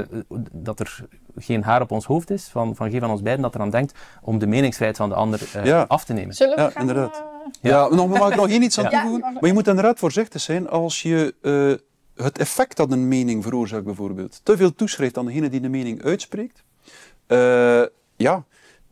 dat er geen haar op ons hoofd is, van, van geen van ons beiden dat eraan denkt om de meningsvrijheid van de ander uh, af te nemen. Zullen we ja, gaan, inderdaad. Uh, ja, nog, mag ik nog hier iets aan toevoegen? Maar je moet inderdaad voorzichtig zijn als je uh, het effect dat een mening veroorzaakt bijvoorbeeld, te veel toeschrijft aan degene die de mening uitspreekt. ja,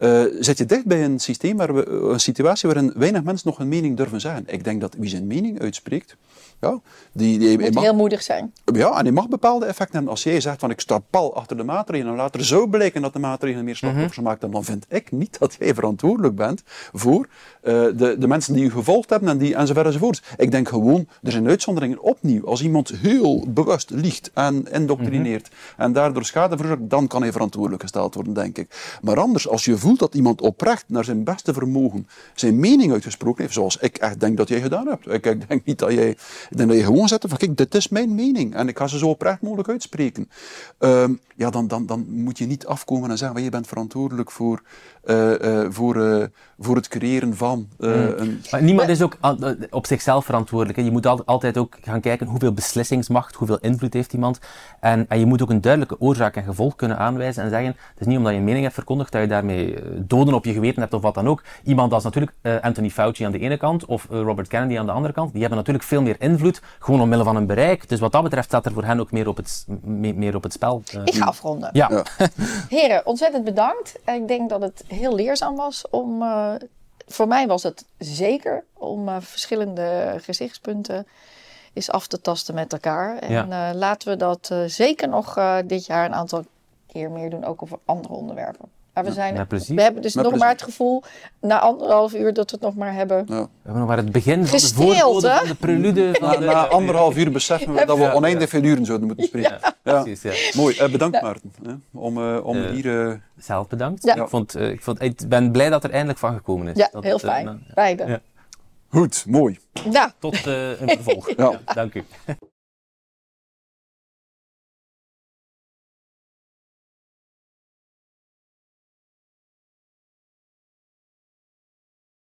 uh, zit je dicht bij een systeem waar we, een situatie waarin weinig mensen nog een mening durven zeggen. Ik denk dat wie zijn mening uitspreekt, ja, die, die, moet mag, heel moedig zijn. Ja, en die mag bepaalde effecten hebben. Als jij zegt van ik sta pal achter de maatregelen en later zo blijken dat de maatregelen meer slachtoffers mm -hmm. maakt, dan vind ik niet dat jij verantwoordelijk bent voor uh, de, de mensen die u gevolgd hebben en, die, enzovoort enzovoort. Ik denk gewoon, er zijn uitzonderingen opnieuw. Als iemand heel bewust liegt en indoctrineert mm -hmm. en daardoor schade veroorzaakt, dan kan hij verantwoordelijk gesteld worden, denk ik. Maar anders, als je voelt voelt dat iemand oprecht naar zijn beste vermogen zijn mening uitgesproken heeft, zoals ik echt denk dat jij gedaan hebt. Ik, ik denk niet dat jij, ik denk dat je gewoon zet van kijk, dit is mijn mening en ik ga ze zo oprecht mogelijk uitspreken. Ehm, ja, dan, dan, dan moet je niet afkomen en zeggen, van, je bent verantwoordelijk voor, eh, eh, voor, eh, voor het creëren van een... Maar niemand is ook op zichzelf verantwoordelijk. hè. Je moet al- altijd ook gaan kijken hoeveel beslissingsmacht, hoeveel invloed heeft iemand. En, en je moet ook een duidelijke oorzaak en gevolg kunnen aanwijzen en zeggen, het is niet omdat je een mening hebt verkondigd dat je daarmee doden op je geweten hebt of wat dan ook. Iemand als natuurlijk Anthony Fauci aan de ene kant of Robert Kennedy aan de andere kant, die hebben natuurlijk veel meer invloed, gewoon omwille van hun bereik. Dus wat dat betreft staat er voor hen ook meer op het, me- meer op het spel. eh. Ik ga afronden. ja. Ja. Heren, ontzettend bedankt. Ik denk dat het heel leerzaam was om. eh, voor mij was het zeker om eh, verschillende gezichtspunten eens af te tasten met elkaar. En Ja. eh, laten we dat eh, zeker nog eh, dit jaar een aantal keer meer doen, ook over andere onderwerpen. Maar we, zijn, we hebben dus Met nog plezier. maar het gevoel, na anderhalf uur, dat we het nog maar hebben. Ja. We hebben nog maar het begin van de Gestreeld, voorbode, hè? van de prelude. Van Na, de, na anderhalf uur beseffen we dat we Ja. oneindig veel uren zouden moeten spreken. Ja. Precies, ja. Mooi, Eh, bedankt Maarten hè, om, eh, om Eh, hier... eh, Zelf bedankt. Ja. Ik, vond, ik, vond, ik ben blij dat er eindelijk van gekomen is. Ja, Dat heel fijn. nou, Beide. ja. goed, mooi. Ja. tot eh, een vervolg. Ja. Dank u.